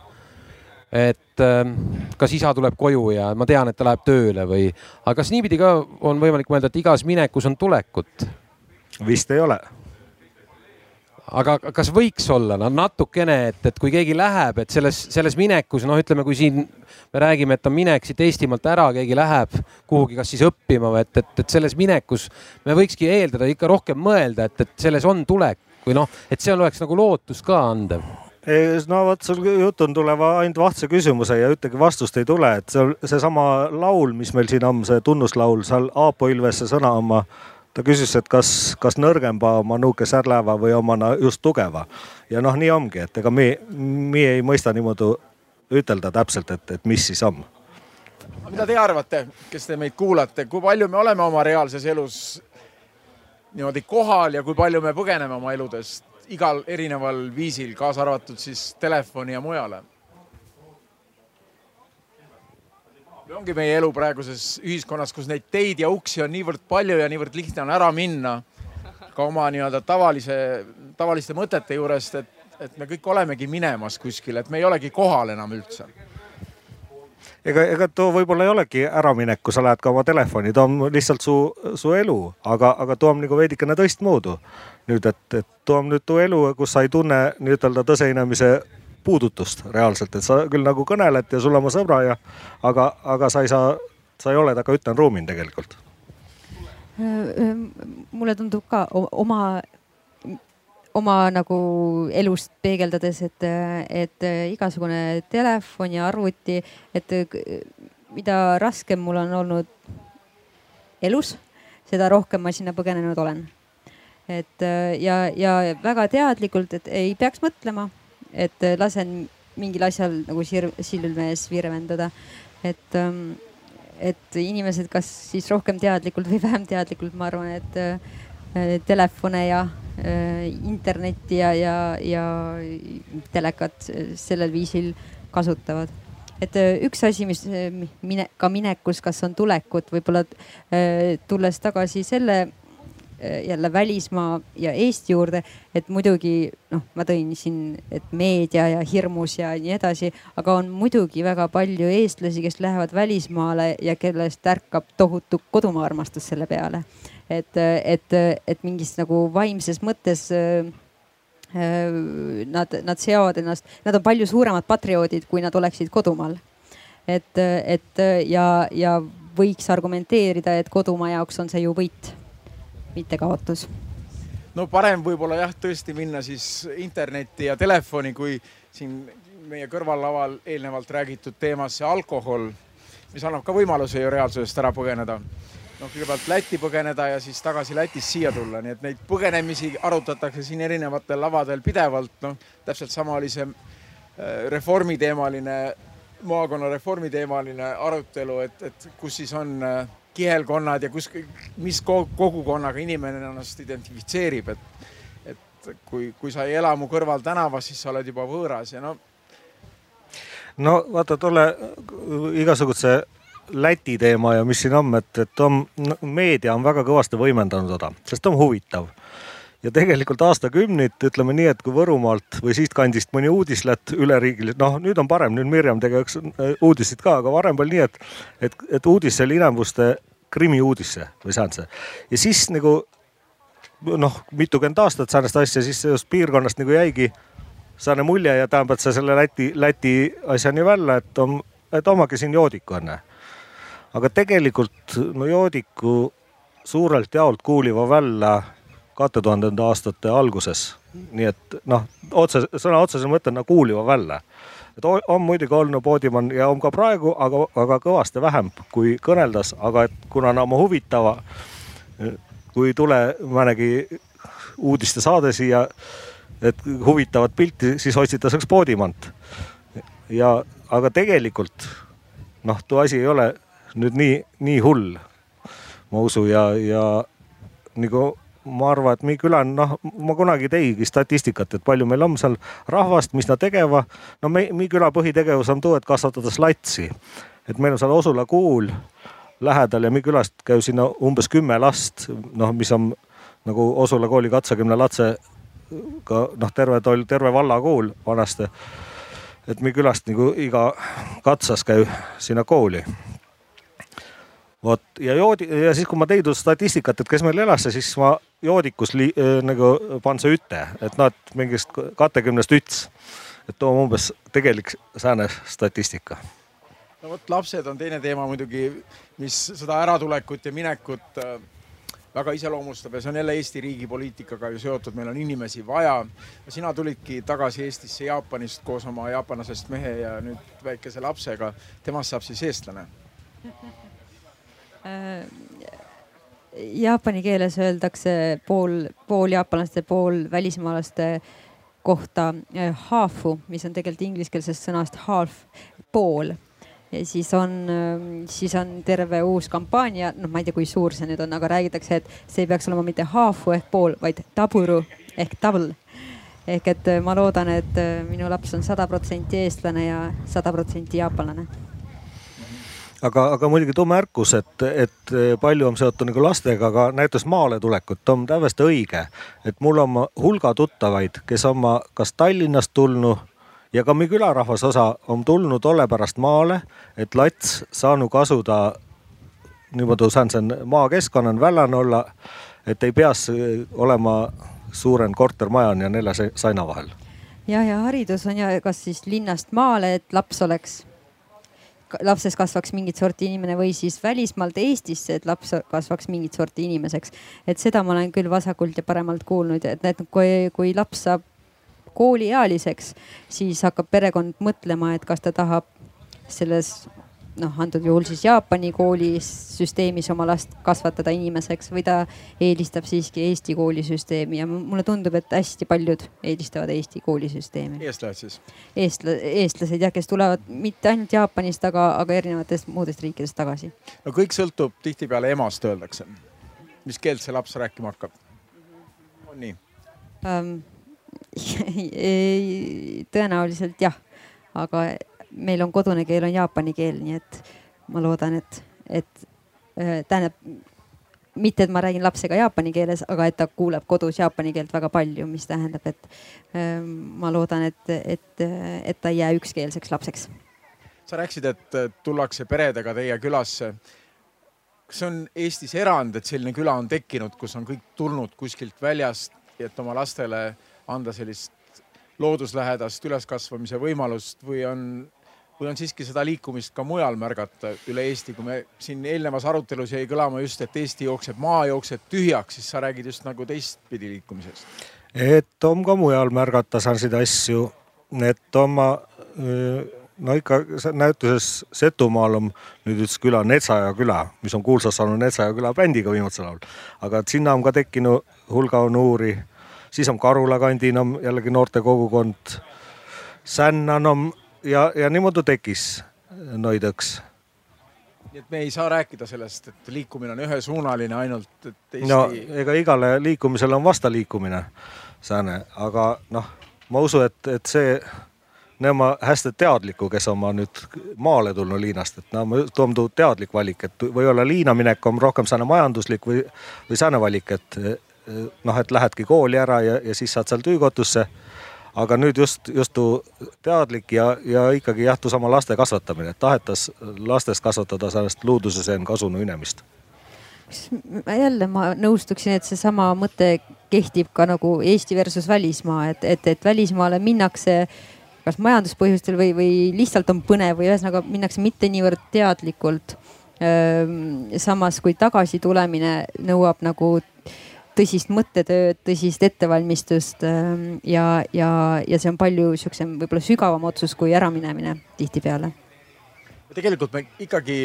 et ähm, kas isa tuleb koju ja ma tean, et ta läheb tööle või, aga kas niipidi ka on võimalik mõelda, et igas minekus on tulekut? vist ei ole aga kas võiks olla? No natukene, et, et kui keegi läheb, et selles, selles minekus, noh, ütleme, kui siin me räägime, et on minek siit Eestimaalt ära, keegi läheb kuhugi, kas siis õppima või et, et, et selles minekus me võikski eeldada ikka rohkem mõelda, et, et selles on tulek või noh, et seal oleks nagu lootus ka andev. No vot, sul jutt on tuleva ainult vahtse küsimuse ja ühtegi vastust ei tule, et see, seesama laul, mis meil siin on, see tunnuslaul, seal Aapo Ilvese sõna oma ta küsis, et kas, kas nõrgema oma nuuke särleva või omana just tugeva. ja noh, nii ongi, et ega me, me ei mõista niimoodi ütelda täpselt, et, et mis siis on. mida te arvate, kes te meid kuulate, kui palju me oleme oma reaalses elus niimoodi kohal ja kui palju me põgeneme oma eludest igal erineval viisil, kaasa arvatud siis telefoni ja mujale? või ongi meie elu praeguses ühiskonnas, kus neid teid ja uksi on niivõrd palju ja niivõrd lihtne on ära minna ka oma nii-öelda tavalise, tavaliste mõtete juurest, et, et me kõik olemegi minemas kuskile, et me ei olegi kohal enam üldse ega, ega too võib-olla ei olegi äraminek, kui sa lähed ka oma telefoni, too on lihtsalt su, su elu, aga, aga too on nagu veidikene teistmoodi. nüüd, et, et too on nüüd too elu, kus sa ei tunne nii-ütelda tõseinemise puudutust reaalselt, et sa küll nagu kõneled ja sul on oma sõbra ja aga, aga sa ei saa, sa ei ole temaga ütlen ruumil tegelikult. mulle tundub ka oma, oma nagu elust peegeldades, et, et igasugune telefon ja arvuti, et mida raskem mul on olnud elus, seda rohkem ma sinna põgenenud olen et ja, ja väga teadlikult, et ei peaks mõtlema et äh, lasen mingil asjal nagu silme ees virvendada. et, ähm, et inimesed, kas siis rohkem teadlikult või vähem teadlikult, ma arvan, et äh, telefone ja äh, internetti ja, ja, ja telekat sellel viisil kasutavad et üks asi, mis mine, ka minekus, kas on tulekut, võib-olla tulles tagasi selle Äh, jälle välismaa ja Eesti juurde, et muidugi noh, ma tõin siin, et meedia ja hirmus ja nii edasi, aga on muidugi väga palju eestlasi, kes lähevad välismaale ja kellest ärkab tohutu kodumaa armastus selle peale. et, et, et mingis nagu vaimses mõttes äh, nad, nad seovad ennast, nad on palju suuremad patrioodid, kui nad oleksid kodumaal. et, et ja, ja võiks argumenteerida, et kodumaa jaoks on see ju võit mitte kaotus. no parem võib-olla jah, tõesti minna siis internetti ja telefoni, kui siin meie kõrvallaval eelnevalt räägitud teemas see alkohol, mis annab ka võimaluse ju reaalsusest ära põgeneda. noh, kõigepealt Lätti põgeneda ja siis tagasi Lätist siia tulla, nii et neid põgenemisi arutatakse siin erinevatel lavadel pidevalt, noh täpselt sama oli see äh, reformiteemaline, maakonna reformiteemaline arutelu, et, et kus siis on äh, kihelkonnad ja kus, mis kogukonnaga inimene ennast identifitseerib, et, et kui, kui sa ei ela mu kõrval tänavas, siis sa oled juba võõras ja no. no vaata tolle igasuguse Läti teema ja mis siin on, et, et on, meedia on väga kõvasti võimendanud seda, sest on huvitav ja tegelikult aastakümneid, ütleme nii, et kui Võrumaalt või siitkandist mõni uudis lähed üleriigiliselt, noh, nüüd on parem, nüüd Mirjam tegi üks äh, uudiseid ka, aga varem oli nii, et, et, et uudis oli inimeste krimiuudisse või see. ja siis nagu noh, mitukümmend aastat säärast asja, siis sellest piirkonnast nagu jäigi saane mulje ja tähendab, et sa selle Läti, Läti asja nii välja, et on, et omagi siin joodiku on. aga tegelikult no joodiku suurelt jaolt kuuliva välja kahe tuhandenda aastate alguses. nii et noh, otse, sõna otseses mõttes nagu kuuliva välja. et on muidugi olnud poodimann ja on ka praegu, aga, aga kõvasti vähem kui kõneldas, aga et kuna no oma huvitava, kui ei tule mõnegi uudistesaade siia, et huvitavat pilti, siis otsitakse poodimant. ja, aga tegelikult noh, too asi ei ole nüüd nii, nii hull, ma usun ja, ja nagu ma arvan, et meie küla noh, ma kunagi teigi statistikat, et palju meil on seal rahvast, mis nad tegeva. no me, meie küla põhitegevus on too, et kasvatada slatsi. et meil on seal Osula kool lähedal ja meie külast käib sinna umbes kümme last, noh, mis on nagu Osula kooli katsakümne lapse ka noh, terve toll, terve vallakool vanasti. et meie külast nagu iga katsas käib sinna kooli vot ja joodi ja siis, kui ma teidus statistikat, et kes meil elas, siis ma joodikus li, nagu pan see üte, et noh, et mingist kahekümnest üts. et too on umbes tegelik sääne statistika. no vot, lapsed on teine teema muidugi, mis seda äratulekut ja minekut äh, väga iseloomustab ja see on jälle Eesti riigi poliitikaga ju seotud, meil on inimesi vaja. sina tulidki tagasi Eestisse Jaapanist koos oma jaapanlasest mehe ja nüüd väikese lapsega. temast saab siis eestlane Äh, [LAUGHS] jaapani keeles öeldakse pool, pool jaapanlaste, pool välismaalaste kohta haafu, mis on tegelikult ingliskeelsest sõnast half, pool. Ja siis on, siis on terve uus kampaania, noh, ma ei tea, kui suur see nüüd on, aga räägitakse, et see ei peaks olema mitte haafu ehk pool, vaid taburu ehk double. ehk et ma loodan, et minu laps on sada protsenti eestlane ja sada protsenti jaapanlane aga, aga muidugi too märkus, et, et palju on seotud nagu lastega, aga näiteks maale tulekut on täiesti õige. et mul on hulga tuttavaid, kes on kas Tallinnast tulnud ja ka meie külarahvas osa on tulnud tolle pärast maale, et lats saanud kasuda niimoodi säändsen maakeskkonnan vällan olla, et ei peaks olema suurem kortermaja on ja nelja saina vahel. ja, ja haridus on ja kas siis linnast maale, et laps oleks, lapses kasvaks mingit sorti inimene või siis välismaalt Eestisse, et laps kasvaks mingit sorti inimeseks. et seda ma olen küll vasakult ja paremalt kuulnud, et need, kui, kui laps saab kooliealiseks, siis hakkab perekond mõtlema, et kas ta tahab selles noh, antud juhul siis Jaapani koolisüsteemis oma last kasvatada inimeseks või ta eelistab siiski Eesti koolisüsteemi ja mulle tundub, et hästi paljud eelistavad Eesti koolisüsteemi. eestlased siis? eestla-, eestlased jah, kes tulevad mitte ainult Jaapanist, aga, aga erinevatest muudest riikidest tagasi. no kõik sõltub tihtipeale emast, öeldakse. mis keelt see laps rääkima hakkab? on nii [LAUGHS] um,? tõenäoliselt jah, aga meil on kodune keel on jaapani keel, nii et ma loodan, et, et äh, tähendab mitte, et ma räägin lapsega jaapani keeles, aga et ta kuuleb kodus jaapani keelt väga palju, mis tähendab, et ähm, ma loodan, et, et, et ta ei jää ükskeelseks lapseks. sa rääkisid, et tullakse peredega teie külasse. kas see on Eestis erand, et selline küla on tekkinud, kus on kõik tulnud kuskilt väljast, et oma lastele anda sellist looduslähedast üleskasvamise võimalust või on, või on siiski seda liikumist ka mujal märgata üle Eesti, kui me siin eelnevas arutelus jäi kõlama just, et Eesti jookseb, maa jookseb tühjaks, siis sa räägid just nagu teistpidi liikumisest. et on ka mujal märgata selliseid asju, et oma no ikka näituses Setumaal on nüüd üks küla, Netsaja küla, mis on kuulsaks saanud Netsaja küla bändiga viimasel ajal. aga sinna on ka tekkinud hulga noori siis on Karula kandin on jällegi noortekogukond, Sännan on ja, ja niimoodi tekkis Noidõks nii et me ei saa rääkida sellest, et liikumine on ühesuunaline ainult, et Eesti.... no ega igale liikumisele on vastaliikumine, sääne, aga noh, ma usun, et, et see, need on hästi teadliku, kes on ma nüüd maale tulnud liinast, et no ma toon teadlik valik, et võib-olla liina minek on rohkem sääne majanduslik või, või sääne valik, et noh, et lähedki kooli ära ja, ja siis saad seal töökotusse. Aga nüüd just, just teadlik ja, ja ikkagi jah, sama laste kasvatamine, et tahetas lastes kasvatada sellest luuduseseen kasunu inemist jälle ma nõustuksin, et seesama mõte kehtib ka nagu Eesti versus välismaa, et, et, et välismaale minnakse kas majanduspõhjustel või, või lihtsalt on põnev või ühesõnaga minnakse mitte niivõrd teadlikult. samas kui tagasitulemine nõuab nagu tõsist mõttetööd, tõsist ettevalmistust ähm, ja, ja, ja see on palju sihukesem, võib-olla sügavam otsus kui äraminemine tihtipeale. tegelikult me ikkagi,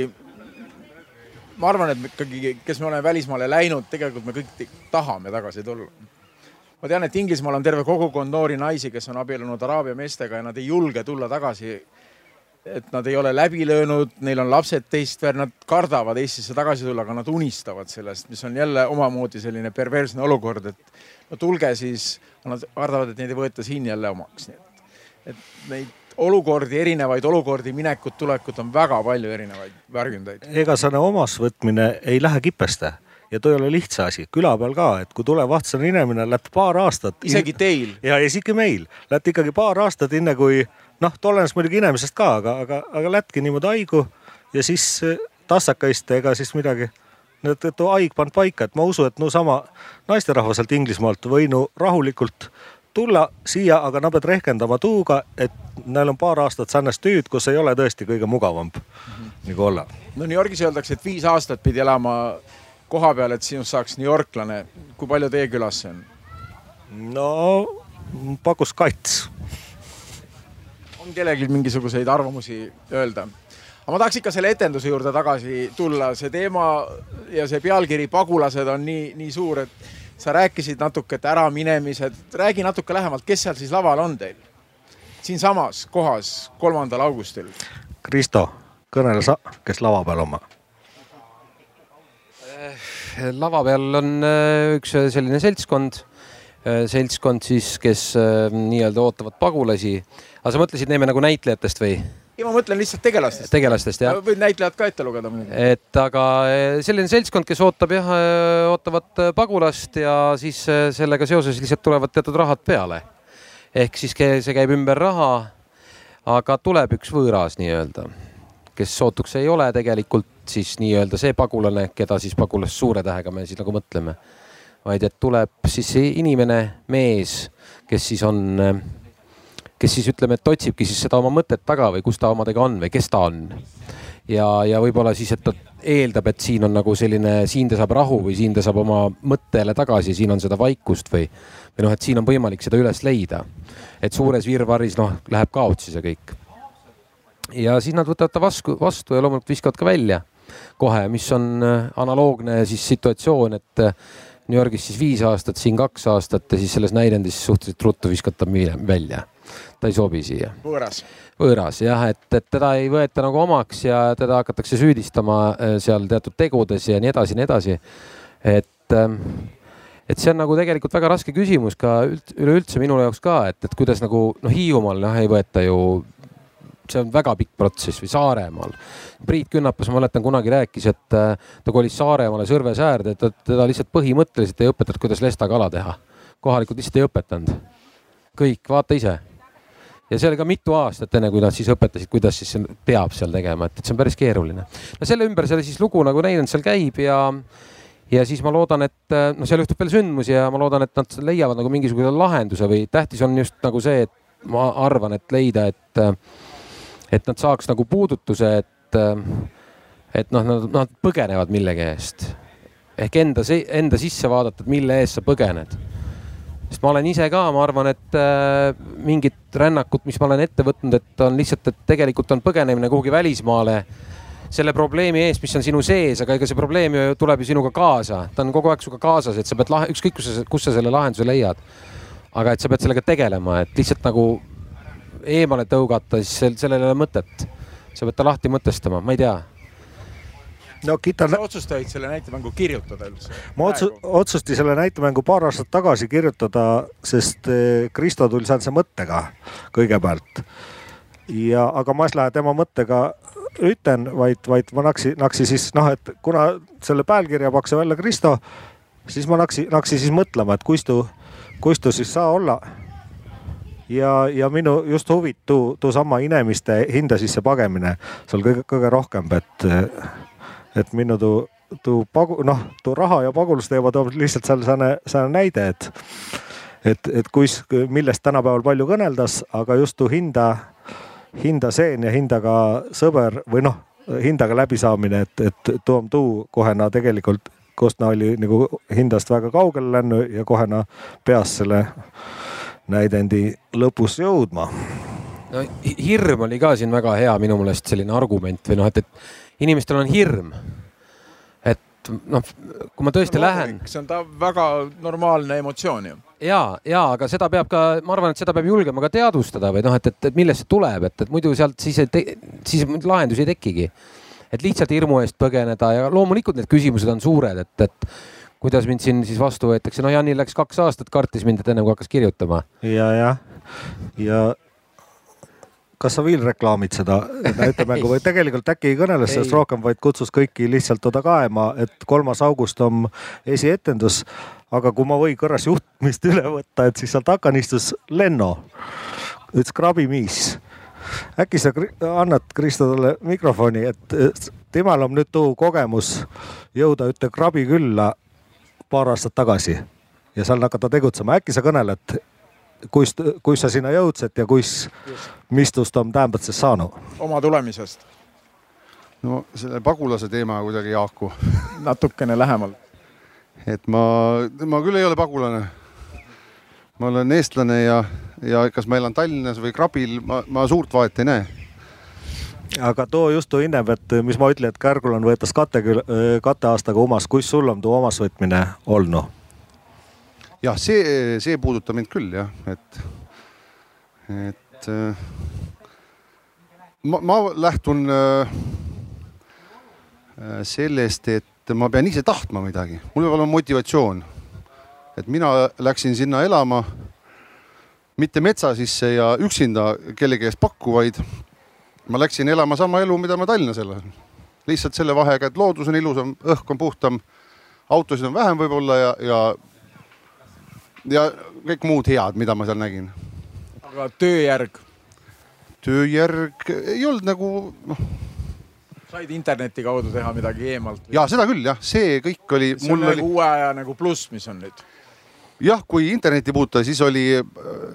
ma arvan, et me ikkagi, kes me oleme välismaale läinud, tegelikult me kõik tahame tagasi tulla. ma tean, et Inglismaal on terve kogukond noori naisi, kes on abiellunud araabia meestega ja nad ei julge tulla tagasi et nad ei ole läbi löönud, neil on lapsed teistver, nad kardavad Eestisse tagasi tulla, aga nad unistavad sellest, mis on jälle omamoodi selline perversne olukord, et no tulge siis, nad kardavad, et neid ei võeta siin jälle omaks, nii et, et neid olukordi, erinevaid olukordi, minekut, tulekut on väga palju erinevaid värgindaid. ega selle omasvõtmine ei lähe kipeste ja too ei ole lihtsa asi, küla peal ka, et kui tuleb vastane inimene, läheb paar aastat. isegi teil. ja isegi meil, läheb ikkagi paar aastat, enne kui noh, olenes muidugi inimesest ka, aga, aga, aga lätki niimoodi haigu ja siis eh, tassakaiste ega siis midagi. et too haig pannud paika, et ma usun, et no sama naisterahvas sealt Inglismaalt võinu rahulikult tulla siia, aga nad peavad rehkendama tuuga, et neil on paar aastat sarnast tööd, kus ei ole tõesti kõige mugavam mm -hmm. nagu olla. no New Yorgis öeldakse, et viis aastat pidi elama koha peal, et sinust saaks New Yorklane. kui palju teie külas see on? no pakus kats on kellelgi mingisuguseid arvamusi öelda? aga ma tahaks ikka selle etenduse juurde tagasi tulla, see teema ja see pealkiri Pagulased on nii, nii suur, et sa rääkisid natuke, et äraminemised, räägi natuke lähemalt, kes seal siis laval on teil? siinsamas kohas, kolmandal augustil. Kristo, kõnele sa, kes lava peal oma? lava peal on äh, üks selline seltskond, seltskond siis, kes nii-öelda ootavad pagulasi. aga sa mõtlesid neime nagu näitlejatest või? ei, ma mõtlen lihtsalt tegelastest. tegelastest jah. võid näitlejad ka ette lugeda muidugi. et aga eh, selline seltskond, kes ootab jah, ootavad pagulast ja siis sellega seoses lihtsalt tulevad teatud rahad peale. ehk siis see käib ümber raha. aga tuleb üks võõras nii-öelda, kes sootuks ei ole tegelikult siis nii-öelda see pagulane, keda siis pagulast suure tähega me siis nagu mõtleme, vaid et tuleb siis inimene, mees, kes siis on kes siis ütleme, et otsibki siis seda oma mõtet taga või kus ta omadega on või kes ta on. ja, ja võib-olla siis, et ta eeldab, et siin on nagu selline, siin ta saab rahu või siin ta saab oma mõttele tagasi, siin on seda vaikust või, või noh, et siin on võimalik seda üles leida. et suures virvarris noh, läheb kaotsi see kõik. ja siis nad võtavad ta vastu, vastu ja loomulikult viskavad ka välja kohe, mis on äh, analoogne siis situatsioon, et New Yorgis siis viis aastat, siin kaks aastat ja siis selles näidendis suhteliselt ruttu viskata välja ta ei sobi siia. võõras. võõras jah, et, et teda ei võeta nagu omaks ja teda hakatakse süüdistama äh, seal teatud tegudes ja nii edasi, nii edasi. et, ähm, et see on nagu tegelikult väga raske küsimus ka üleüldse minu jaoks ka, et, et kuidas nagu noh, Hiiumaal noh, ei võeta ju see on väga pikk protsess või Saaremaal. Priit Künnapas, ma mäletan, kunagi rääkis, et äh, ta kolis Saaremaale Sõrve säärde, et teda lihtsalt põhimõtteliselt ei õpetatud, kuidas lestakala teha. kohalikud lihtsalt ei õpetanud. kõik, vaata ise ja see oli ka mitu aastat, enne kui nad siis õpetasid, kuidas siis peab seal tegema, et, et see on päris keeruline. no selle ümber selle siis lugu nagu näidanud seal käib ja, ja siis ma loodan, et noh, seal juhtub veel sündmusi ja ma loodan, et nad leiavad nagu mingisuguse lahenduse või tähtis on just nagu see, et ma arvan, et leida, et, et nad saaks nagu puudutuse, et, et noh, nad, nad põgenevad millegi eest. Ehk enda, enda sisse vaadata, et mille eest sa põgened. Sest ma olen ise ka, ma arvan, et äh, mingit rännakut, mis ma olen ette võtnud, et on lihtsalt, et tegelikult on põgenemine kuhugi välismaale selle probleemi eest, mis on sinu sees, aga ega see probleem ju tuleb ju sinuga kaasa, ta on kogu aeg sinuga kaasas, et sa pead lahe, ükskõik kus sa, kus sa selle lahenduse leiad. aga et sa pead sellega tegelema, et lihtsalt nagu eemale tõugata, siis sellel ei ole mõtet. sa pead ta lahti mõtestama, ma ei tea no kitar. sa otsustasid selle näitemängu kirjutada üldse? ma otsu-, otsustasin selle näitemängu paar aastat tagasi kirjutada, sest eh, Kristo tuli sealse mõttega kõigepealt. ja, aga ma ei lähe tema mõttega ütlen, vaid, vaid ma naksi, naksi siis noh, et kuna selle pealkirja pakkus välja Kristo, siis ma naksi, naksi siis mõtlema, et kuistu, kuistu siis saa olla ja, ja minu just huvit tuu, tuu sama inimeste hinda sisse pagemine. Seal kõige, kõige rohkem, et et minna tuu, tuu pagu-, noh, tuu raha ja pagulasteema toob lihtsalt seal sääne, sääne näide, et, et, et kuis, millest tänapäeval palju kõneldas, aga just tuu hinda, hinda seen ja hindaga sõber või noh, hindaga läbisaamine, et, et too on tuu kohena tegelikult, kust ta oli nagu hindast väga kaugele läinud ja kohena peas selle näidendi lõpus jõudma no hirm oli ka siin väga hea minu meelest selline argument või noh, et, et inimestel on hirm. et noh, kui ma tõesti no, lähen. see on ta väga normaalne emotsioon ju. ja, ja aga seda peab ka, ma arvan, et seda peab julgema ka teadvustada või noh, et, et, et millest see tuleb, et, et muidu sealt siis, siis lahendusi ei tekigi. et lihtsalt hirmu eest põgeneda ja loomulikult need küsimused on suured, et, et kuidas mind siin siis vastu võetakse, no Janil läks kaks aastat, kartis mind, et ennem kui hakkas kirjutama. ja, jah, ja kas sa veel reklaamid seda näitemängu [LAUGHS] või tegelikult äkki ei kõnele sellest rohkem, vaid kutsus kõiki lihtsalt toda kaema, et kolmas august on esietendus. aga kui ma võin korras juhtimist üle võtta, et siis seal takan istus Lenno, üks krabimiis. äkki sa annad Kristo talle mikrofoni, et temal on nüüd too kogemus jõuda ühte krabi külla paar aastat tagasi ja seal hakata tegutsema, äkki sa kõneled kuis, kuis sa sinna jõudsid ja kuis, mistust on tähendades saanud? oma tulemisest. no selle pagulase teema kuidagi Jaaku [LAUGHS] natukene lähemalt. et ma, ma küll ei ole pagulane. ma olen eestlane ja, ja kas ma elan Tallinnas või Krabil, ma, ma suurt vahet ei näe aga too just too hinnem, et mis ma ütlen, et Kärgul on võetas kate, katteaastaga omas, kus sul on too omasvõtmine olnud? jah, see, see puudutab mind küll jah, et, et äh, ma, ma lähtun äh, sellest, et ma pean ise tahtma midagi, mul peab olema motivatsioon. et mina läksin sinna elama mitte metsa sisse ja üksinda kellegi eest pakku, vaid ma läksin elama sama elu, mida ma Tallinnas elan. lihtsalt selle vahega, et loodus on ilusam, õhk on puhtam, autosid on vähem võib-olla ja, ja ja kõik muud head, mida ma seal nägin. aga tööjärg? tööjärg ei olnud nagu noh. said interneti kaudu teha midagi eemalt? ja seda küll jah, see kõik oli. see on nagu oli... uue aja nagu pluss, mis on nüüd? jah, kui internetti puutuda, siis oli äh,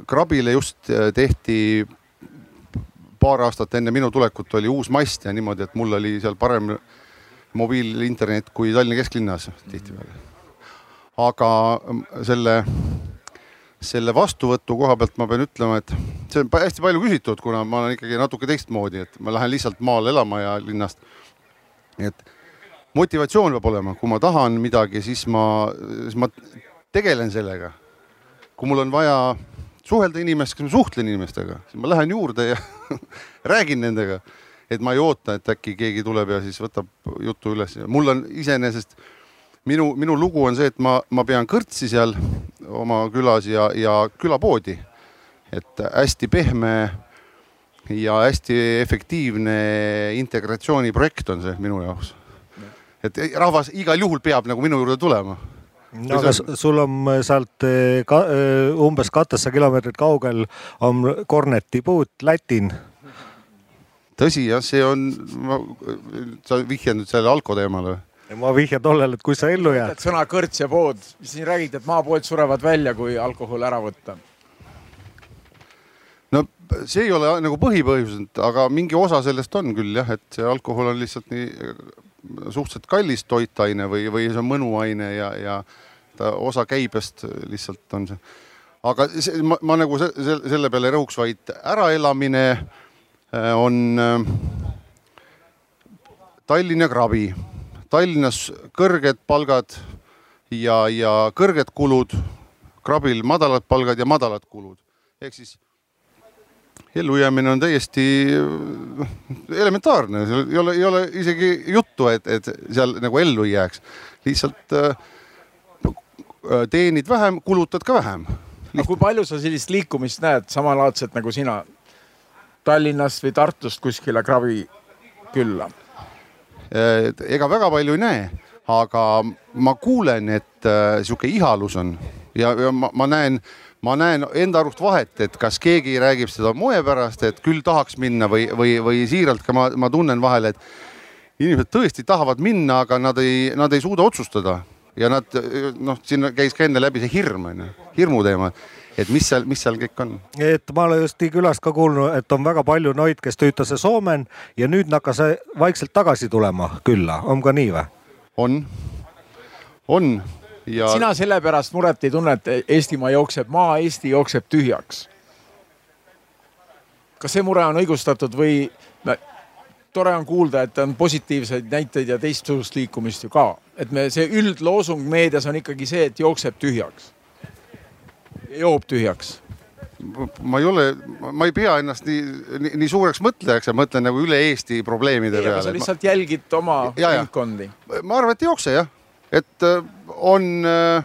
Krabile just äh, tehti paar aastat enne minu tulekut oli uus mast ja niimoodi, et mul oli seal parem mobiilinternet kui Tallinna kesklinnas tihtipeale aga mm, selle, selle vastuvõtu koha pealt ma pean ütlema, et see on hästi palju küsitud, kuna ma olen ikkagi natuke teistmoodi, et ma lähen lihtsalt maale elama ja linnast. et motivatsioon peab olema, kui ma tahan midagi, siis ma, siis ma tegelen sellega. kui mul on vaja suhelda inimestega, ma suhtlen inimestega, siis ma lähen juurde ja [LAUGHS] räägin nendega. et ma ei oota, et äkki keegi tuleb ja siis võtab jutu üles. mul on iseenesest minu, minu lugu on see, et ma, ma pean kõrtsi seal oma külas ja, ja külapoodi. et hästi pehme ja hästi efektiivne integratsiooniprojekt on see minu jaoks. et rahvas igal juhul peab nagu minu juurde tulema no aga sul on sealt eh, ka, eh, umbes kahtesada kilomeetrit kaugel on Korneti puud Lätin. tõsi jah, see on, sa vihjad nüüd sellele alko teemale või? ma vihjan tollele, et kui sa ellu jääd. sõna kõrts ja pood, siin räägite, et maapood surevad välja, kui alkohol ära võtta. no see ei ole nagu põhipõhjus, aga mingi osa sellest on küll jah, et see alkohol on lihtsalt nii suhteliselt kallis toitaine või, või see on mõnuaine ja, ja ta osa käibest lihtsalt on see. aga see, ma, ma nagu se, se, selle peale rõhuks, vaid äraelamine äh, on äh, Tallinn ja Krabi Tallinnas kõrged palgad ja, ja kõrged kulud, krabil madalad palgad ja madalad kulud. ehk siis ellujäämine on täiesti noh, elementaarne, ei ole, ei ole isegi juttu, et, et seal nagu ellu ei jääks. lihtsalt äh, teenid vähem, kulutad ka vähem. aga kui palju sa sellist liikumist näed, samalaadset nagu sina Tallinnast või Tartust kuskile kravi külla? ega väga palju ei näe, aga ma kuulen, et äh, sihuke ihalus on ja, ja ma, ma näen, ma näen enda arust vahet, et kas keegi räägib seda moe pärast, et küll tahaks minna või, või, või siiralt ka ma, ma tunnen vahel, et inimesed tõesti tahavad minna, aga nad ei, nad ei suuda otsustada ja nad noh, siin käis ka enne läbi see hirm on ju, hirmu teema et mis seal, mis seal kõik on? et ma olen just külast ka kuulnud, et on väga palju noid, kes töötas Soomen ja nüüd hakkas vaikselt tagasi tulema külla, on ka nii või? on, on ja. sina selle pärast muret ei tunne, et Eestimaa jookseb, maa Eesti jookseb tühjaks? kas see mure on õigustatud või tore on kuulda, et on positiivseid näiteid ja teistsugust liikumist ju ka, et me, see üldloosung meedias on ikkagi see, et jookseb tühjaks joob tühjaks? ma ei ole, ma ei pea ennast nii, nii, nii suureks mõtlejaks ja mõtlen nagu üle Eesti probleemide peale. sa lihtsalt ma... jälgid oma ringkondi. ma arvan, et ei jookse jah, et äh, on äh,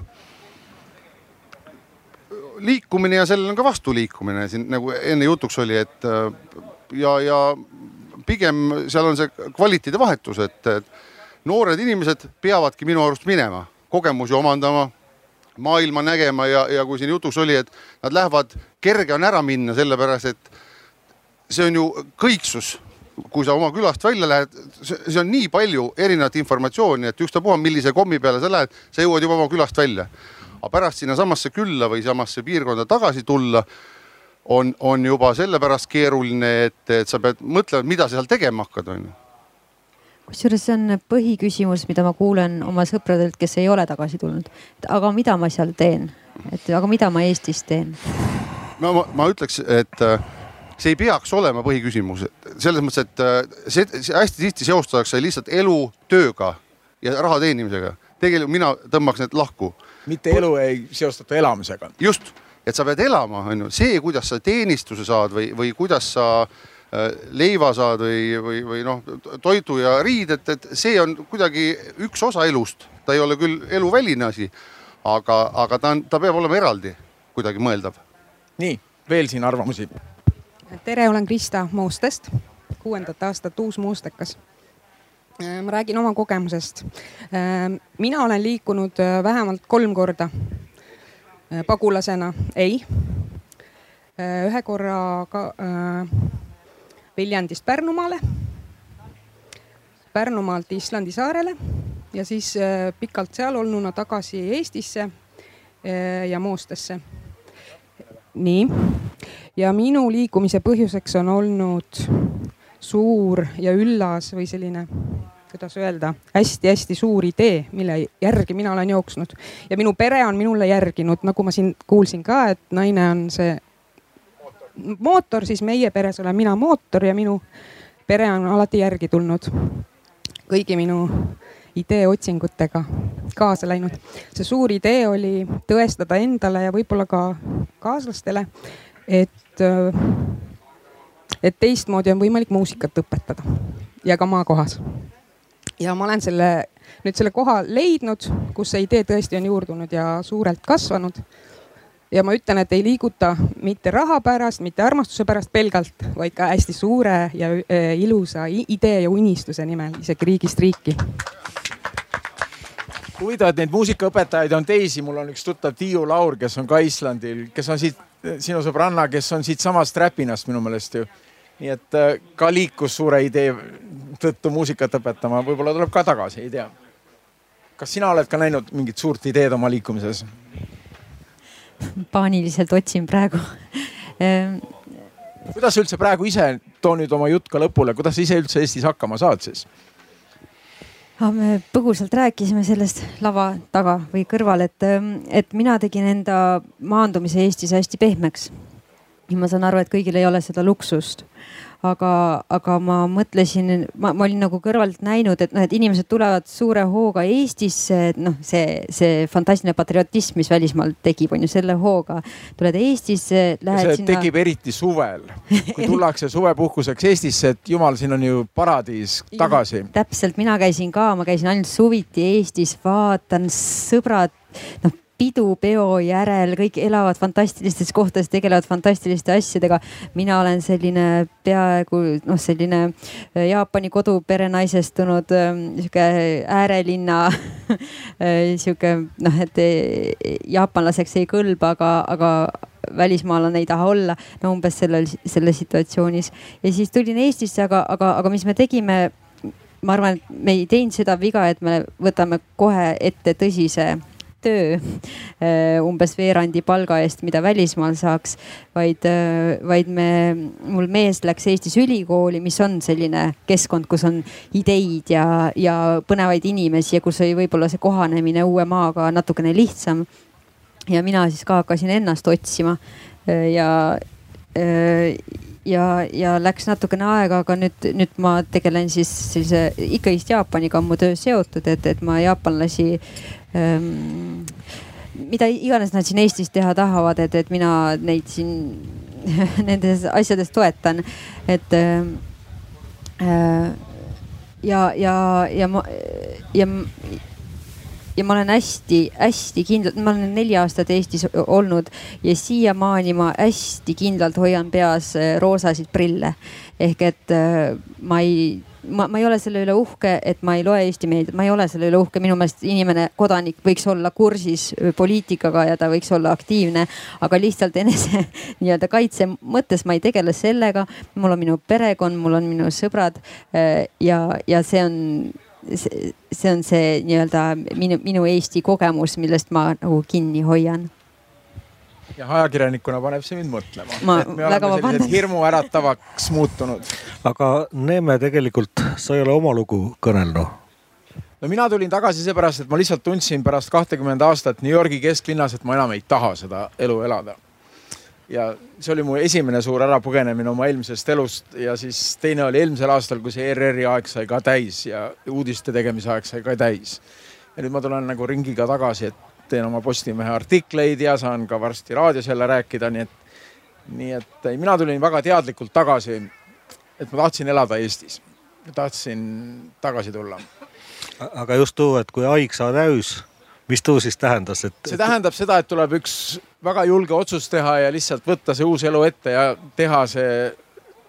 liikumine ja sellel on ka vastuliikumine siin nagu enne jutuks oli, et äh, ja, ja pigem seal on see kvaliteedi vahetus, et, noored inimesed peavadki minu arust minema, kogemusi omandama maailma nägema ja, ja kui siin jutuks oli, et nad lähevad, kerge on ära minna, sellepärast et see on ju kõiksus. Kui sa oma külast välja lähed, see on nii palju erinevat informatsiooni, et ükstapuha, millise kommi peale sa lähed, sa jõuad juba oma külast välja. aga pärast sinnasamasse külla või samasse piirkonda tagasi tulla on, on juba sellepärast keeruline, et, et sa pead mõtlema, mida sa seal tegema hakkad, onju kusjuures see on põhiküsimus, mida ma kuulen oma sõpradelt, kes ei ole tagasi tulnud. aga mida ma seal teen, et aga mida ma Eestis teen? no ma, ma ütleks, et äh, see ei peaks olema põhiküsimus, selles mõttes, et äh, see, see hästi tihti seostatakse lihtsalt elu tööga ja raha teenimisega. tegelikult mina tõmbaks need lahku. mitte elu ei seostata elamisega. just, et sa pead elama, on ju, see, kuidas sa teenistuse saad või, või kuidas sa äh, leiva saad või, või, või noh, toidu ja riided, et see on kuidagi üks osa elust, ta ei ole küll eluväline asi, aga, aga ta on, ta peab olema eraldi kuidagi mõeldav. nii, veel siin arvamusi? Tere, olen Krista Moostest, kuuendat aastat uus moostekas Äh, ma räägin oma kogemusest. Äh, mina olen liikunud äh, vähemalt kolm korda pagulasena, ei. ühe korra ka Viljandist Pärnumaale, Pärnumaalt Islandi saarele ja siis pikalt seal olnuna tagasi Eestisse ja Moostesse. nii, ja minu liikumise põhjuseks on olnud suur ja üllas või selline, kuidas öelda hästi,, hästi-hästi suur idee, mille järgi mina olen jooksnud ja minu pere on minule järginud, nagu ma siin kuulsin ka, et naine on see mootor, siis meie peres olen mina mootor ja minu pere on alati järgi tulnud kõigi minu ideeotsingutega kaasa läinud. see suur idee oli tõestada endale ja võib-olla ka kaaslastele, et et teistmoodi on võimalik muusikat õpetada ja ka maakohas. ja ma olen selle nüüd selle koha leidnud, kus see idee tõesti on juurdunud ja suurelt kasvanud. ja ma ütlen, et ei liiguta mitte raha pärast, mitte armastuse pärast pelgalt, vaid ka hästi suure ja äh, ilusa idee ja unistuse nimel, isegi riigist riiki huvitav, et neid muusikaõpetajaid on teisi, mul on üks tuttav Tiiu Laur, kes on ka Islandil, kes on siit, sinu sõbranna, kes on siitsamast Räpinast minu meelest ju nii et äh, ka liikus suure idee tõttu muusikat õpetama, võib-olla tuleb ka tagasi, ei tea. kas sina oled ka näinud mingit suurt ideed oma liikumises? paaniliselt otsin praegu ehm, kuidas sa üldse praegu ise, too nüüd oma jutt ka lõpule, kuidas sa ise üldse Eestis hakkama saad siis? Ah, me põgusalt rääkisime sellest lava taga või kõrval, et, et mina tegin enda maandumise Eestis hästi pehmeks ma saan aru, et kõigil ei ole seda luksust. aga, aga ma mõtlesin, ma, ma olin nagu kõrvalt näinud, et noh, et inimesed tulevad suure hooga Eestisse, et noh, see, see fantastiline patriotism, mis välismaal tekib, on ju selle hooga. tuled Eestisse, lähed see sinna. tekib eriti suvel, kui tullakse suvepuhkuseks Eestisse, et jumal, siin on ju paradiis tagasi. täpselt, mina käisin ka, ma käisin ainult suviti Eestis, vaatan sõbrad, noh pidupeo järel, kõik elavad fantastilistes kohtades, tegelevad fantastiliste asjadega. mina olen selline peaaegu noh, selline äh, Jaapani kodupere naisestunud ähm, sihuke äärelinna [LAUGHS] äh, sihuke noh, et äh, jaapanlaseks ei kõlba, aga, aga välismaalane ei taha olla, no umbes sellel, selles situatsioonis. ja siis tulin Eestisse, aga, aga, aga mis me tegime ma arvan, et me ei teinud seda viga, et me võtame kohe ette tõsise töö äh, umbes veerandi palga eest, mida välismaal saaks, vaid, äh, vaid me, mul mees läks Eestis ülikooli, mis on selline keskkond, kus on ideid ja, ja põnevaid inimesi ja kus oli võib-olla see kohanemine uue maaga natukene lihtsam. ja mina siis ka hakkasin ennast otsima äh, ja ja, ja läks natukene aega, aga nüüd, nüüd ma tegelen siis sellise ikkagist Jaapaniga on mu töö seotud, et, et ma jaapanlasi mida iganes nad siin Eestis teha tahavad, et, et mina neid siin [LAUGHS] nendes asjades toetan, et äh, ja, ja, ja ma ja ja ma olen hästi-hästi kindlalt, ma olen neli aastat Eestis olnud ja siiamaani ma hästi kindlalt hoian peas roosasid prille. ehk et ma ei ma, ma ei ole selle üle uhke, et ma ei loe Eesti meediat, ma ei ole selle üle uhke, minu meelest inimene, kodanik võiks olla kursis poliitikaga ja ta võiks olla aktiivne, aga lihtsalt enese [LAUGHS] nii-öelda kaitse mõttes ma ei tegele sellega. mul on minu perekond, mul on minu sõbrad ja, ja see on see on see nii-öelda minu, minu Eesti kogemus, millest ma nagu kinni hoian jah, ajakirjanikuna paneb see mind mõtlema. ma väga vabandan. hirmuäratavaks muutunud. aga Neeme, tegelikult sa ei ole oma lugu kõnelnud no mina tulin tagasi seepärast, et ma lihtsalt tundsin pärast kahtekümmend aastat New Yorgi kesklinnas, et ma enam ei taha seda elu elada. ja see oli mu esimene suur ärapõgenemine oma eelmisest elust ja siis teine oli eelmisel aastal, kui see ERR-i aeg sai ka täis ja uudiste tegemise aeg sai ka täis ja nüüd ma tulen nagu ringiga tagasi, et teen oma Postimehe artikleid ja saan ka varsti raadios jälle rääkida, nii et, nii et mina tulin väga teadlikult tagasi. et ma tahtsin elada Eestis, tahtsin tagasi tulla. aga just tuu, et kui haig saa täis, mis tuu siis tähendas, et? see tähendab seda, et tuleb üks väga julge otsus teha ja lihtsalt võtta see uus elu ette ja teha see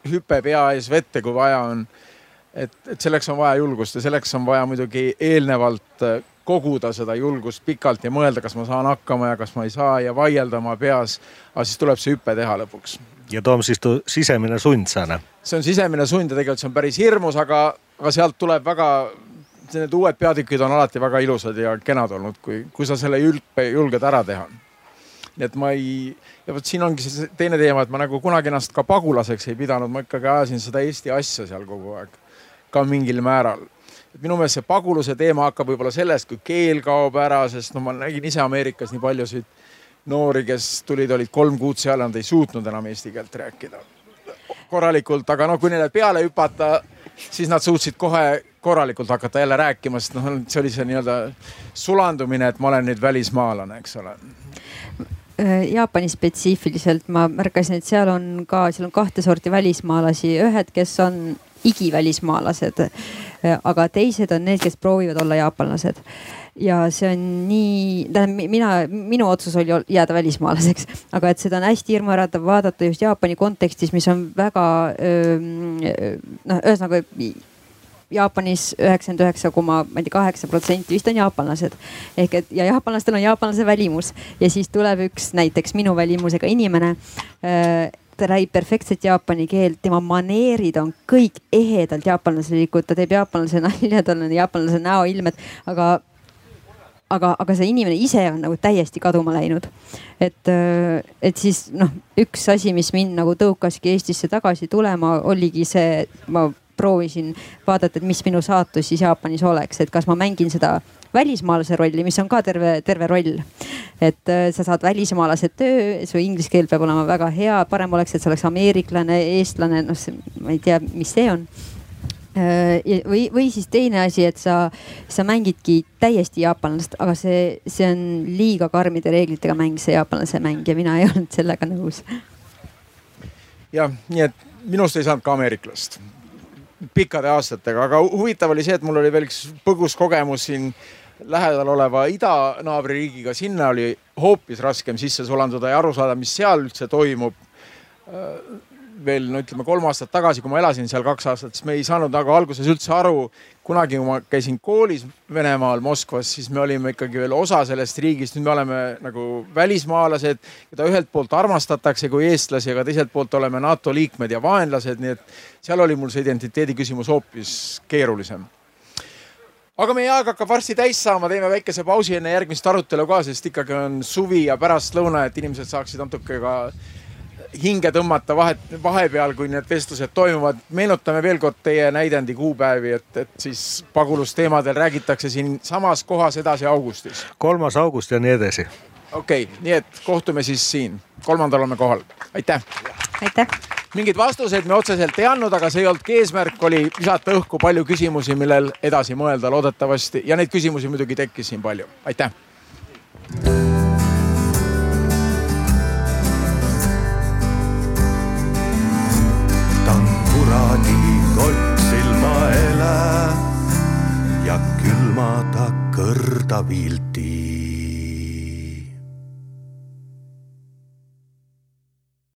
hüpe pea ees vette, kui vaja on et, et selleks on vaja julgust ja selleks on vaja muidugi eelnevalt koguda seda julgust pikalt ja mõelda, kas ma saan hakkama ja kas ma ei saa ja vaielda oma peas. aga siis tuleb see hüpe teha lõpuks. ja too on siis sisemine sund sääne? see on sisemine sund ja tegelikult see on päris hirmus, aga, aga sealt tuleb väga, need uued peatükid on alati väga ilusad ja kenad olnud, kui, kui sa selle hüppe julged ära teha nii et ma ei, ja vot siin ongi see teine teema, et ma nagu kunagi ennast ka pagulaseks ei pidanud, ma ikkagi ajasin seda Eesti asja seal kogu aeg ka mingil määral. Minu meelest see paguluse teema hakkab võib-olla sellest, kui keel kaob ära, sest no ma nägin ise Ameerikas nii paljusid noori, kes tulid, olid kolm kuud seal ja nad ei suutnud enam eesti keelt rääkida korralikult, aga noh, kui neile peale hüpata, siis nad suutsid kohe korralikult hakata jälle rääkima, sest noh, see oli see nii-öelda sulandumine, et ma olen nüüd välismaalane, eks ole. Jaapani spetsiifiliselt ma märkasin, et seal on ka, seal on kahte sorti välismaalasi, ühed, kes on igivälismaalased. aga teised on need, kes proovivad olla jaapanlased ja see on nii, tähendab mina, minu otsus oli jääda välismaalaseks, [LAUGHS] aga et seda on hästi hirmuäratav vaadata just Jaapani kontekstis, mis on väga noh, ühesõnaga Jaapanis üheksakümmend üheksa koma, ma ei tea, kaheksa protsenti vist on jaapanlased. ehk et ja jaapanlastel on jaapanlase välimus ja siis tuleb üks näiteks minu välimusega inimene ta räägib perfektset jaapani keelt, tema maneerid on kõik ehedalt jaapanlaslikud, ta teeb jaapanlase nalja, tal on jaapanlase näoilmed, aga aga, aga see inimene ise on nagu täiesti kaduma läinud. et, et siis noh, üks asi, mis mind nagu tõukaski Eestisse tagasi tulema, oligi see, ma proovisin vaadata, et mis minu saatus siis Jaapanis oleks, et kas ma mängin seda välismaalase rolli, mis on ka terve, terve roll. et äh, sa saad välismaalase töö, su inglise keel peab olema väga hea, parem oleks, et sa oleks ameeriklane, eestlane, noh, ma ei tea, mis see on äh, või, või siis teine asi, et sa, sa mängidki täiesti jaapanlast, aga see, see on liiga karmide reeglitega mäng, see jaapanlase mäng ja mina ei [LAUGHS] olnud sellega nõus. jah, nii et minust ei saanud ka ameeriklast pikkade aastatega, aga huvitav oli see, et mul oli veel üks põgus kogemus siin lähedal oleva idanaabririigiga, sinna oli hoopis raskem sisse sulanduda ja aru saada, mis seal üldse toimub. Veel no ütleme kolm aastat tagasi, kui ma elasin seal kaks aastat, siis me ei saanud nagu alguses üldse aru. kunagi, kui ma käisin koolis Venemaal Moskvas, siis me olime ikkagi veel osa sellest riigist, nüüd me oleme nagu välismaalased, keda ühelt poolt armastatakse kui eestlasi, aga teiselt poolt oleme NATO liikmed ja vaenlased, nii et seal oli mul see identiteedi küsimus hoopis keerulisem aga meie aeg hakkab varsti täis saama, teeme väikese pausi enne järgmist arutelu ka, sest ikkagi on suvi ja pärastlõuna, et inimesed saaksid natuke ka hinge tõmmata vahet, vahepeal, kui need vestlused toimuvad. meenutame veel kord teie näidendi kuupäevi, et, et siis pagulusteemadel räägitakse siinsamas kohas edasi augustis. kolmas august ja nii edasi. okei okay,, nii et kohtume siis siin, kolmandal oleme kohal, aitäh. aitäh mingeid vastuseid me otseselt ei andnud, aga see ei olnudki eesmärk, oli visata õhku palju küsimusi, millel edasi mõelda loodetavasti ja neid küsimusi muidugi tekkis siin palju. aitäh. Tanguradi kott silmaele ja külma ta kõrda vilti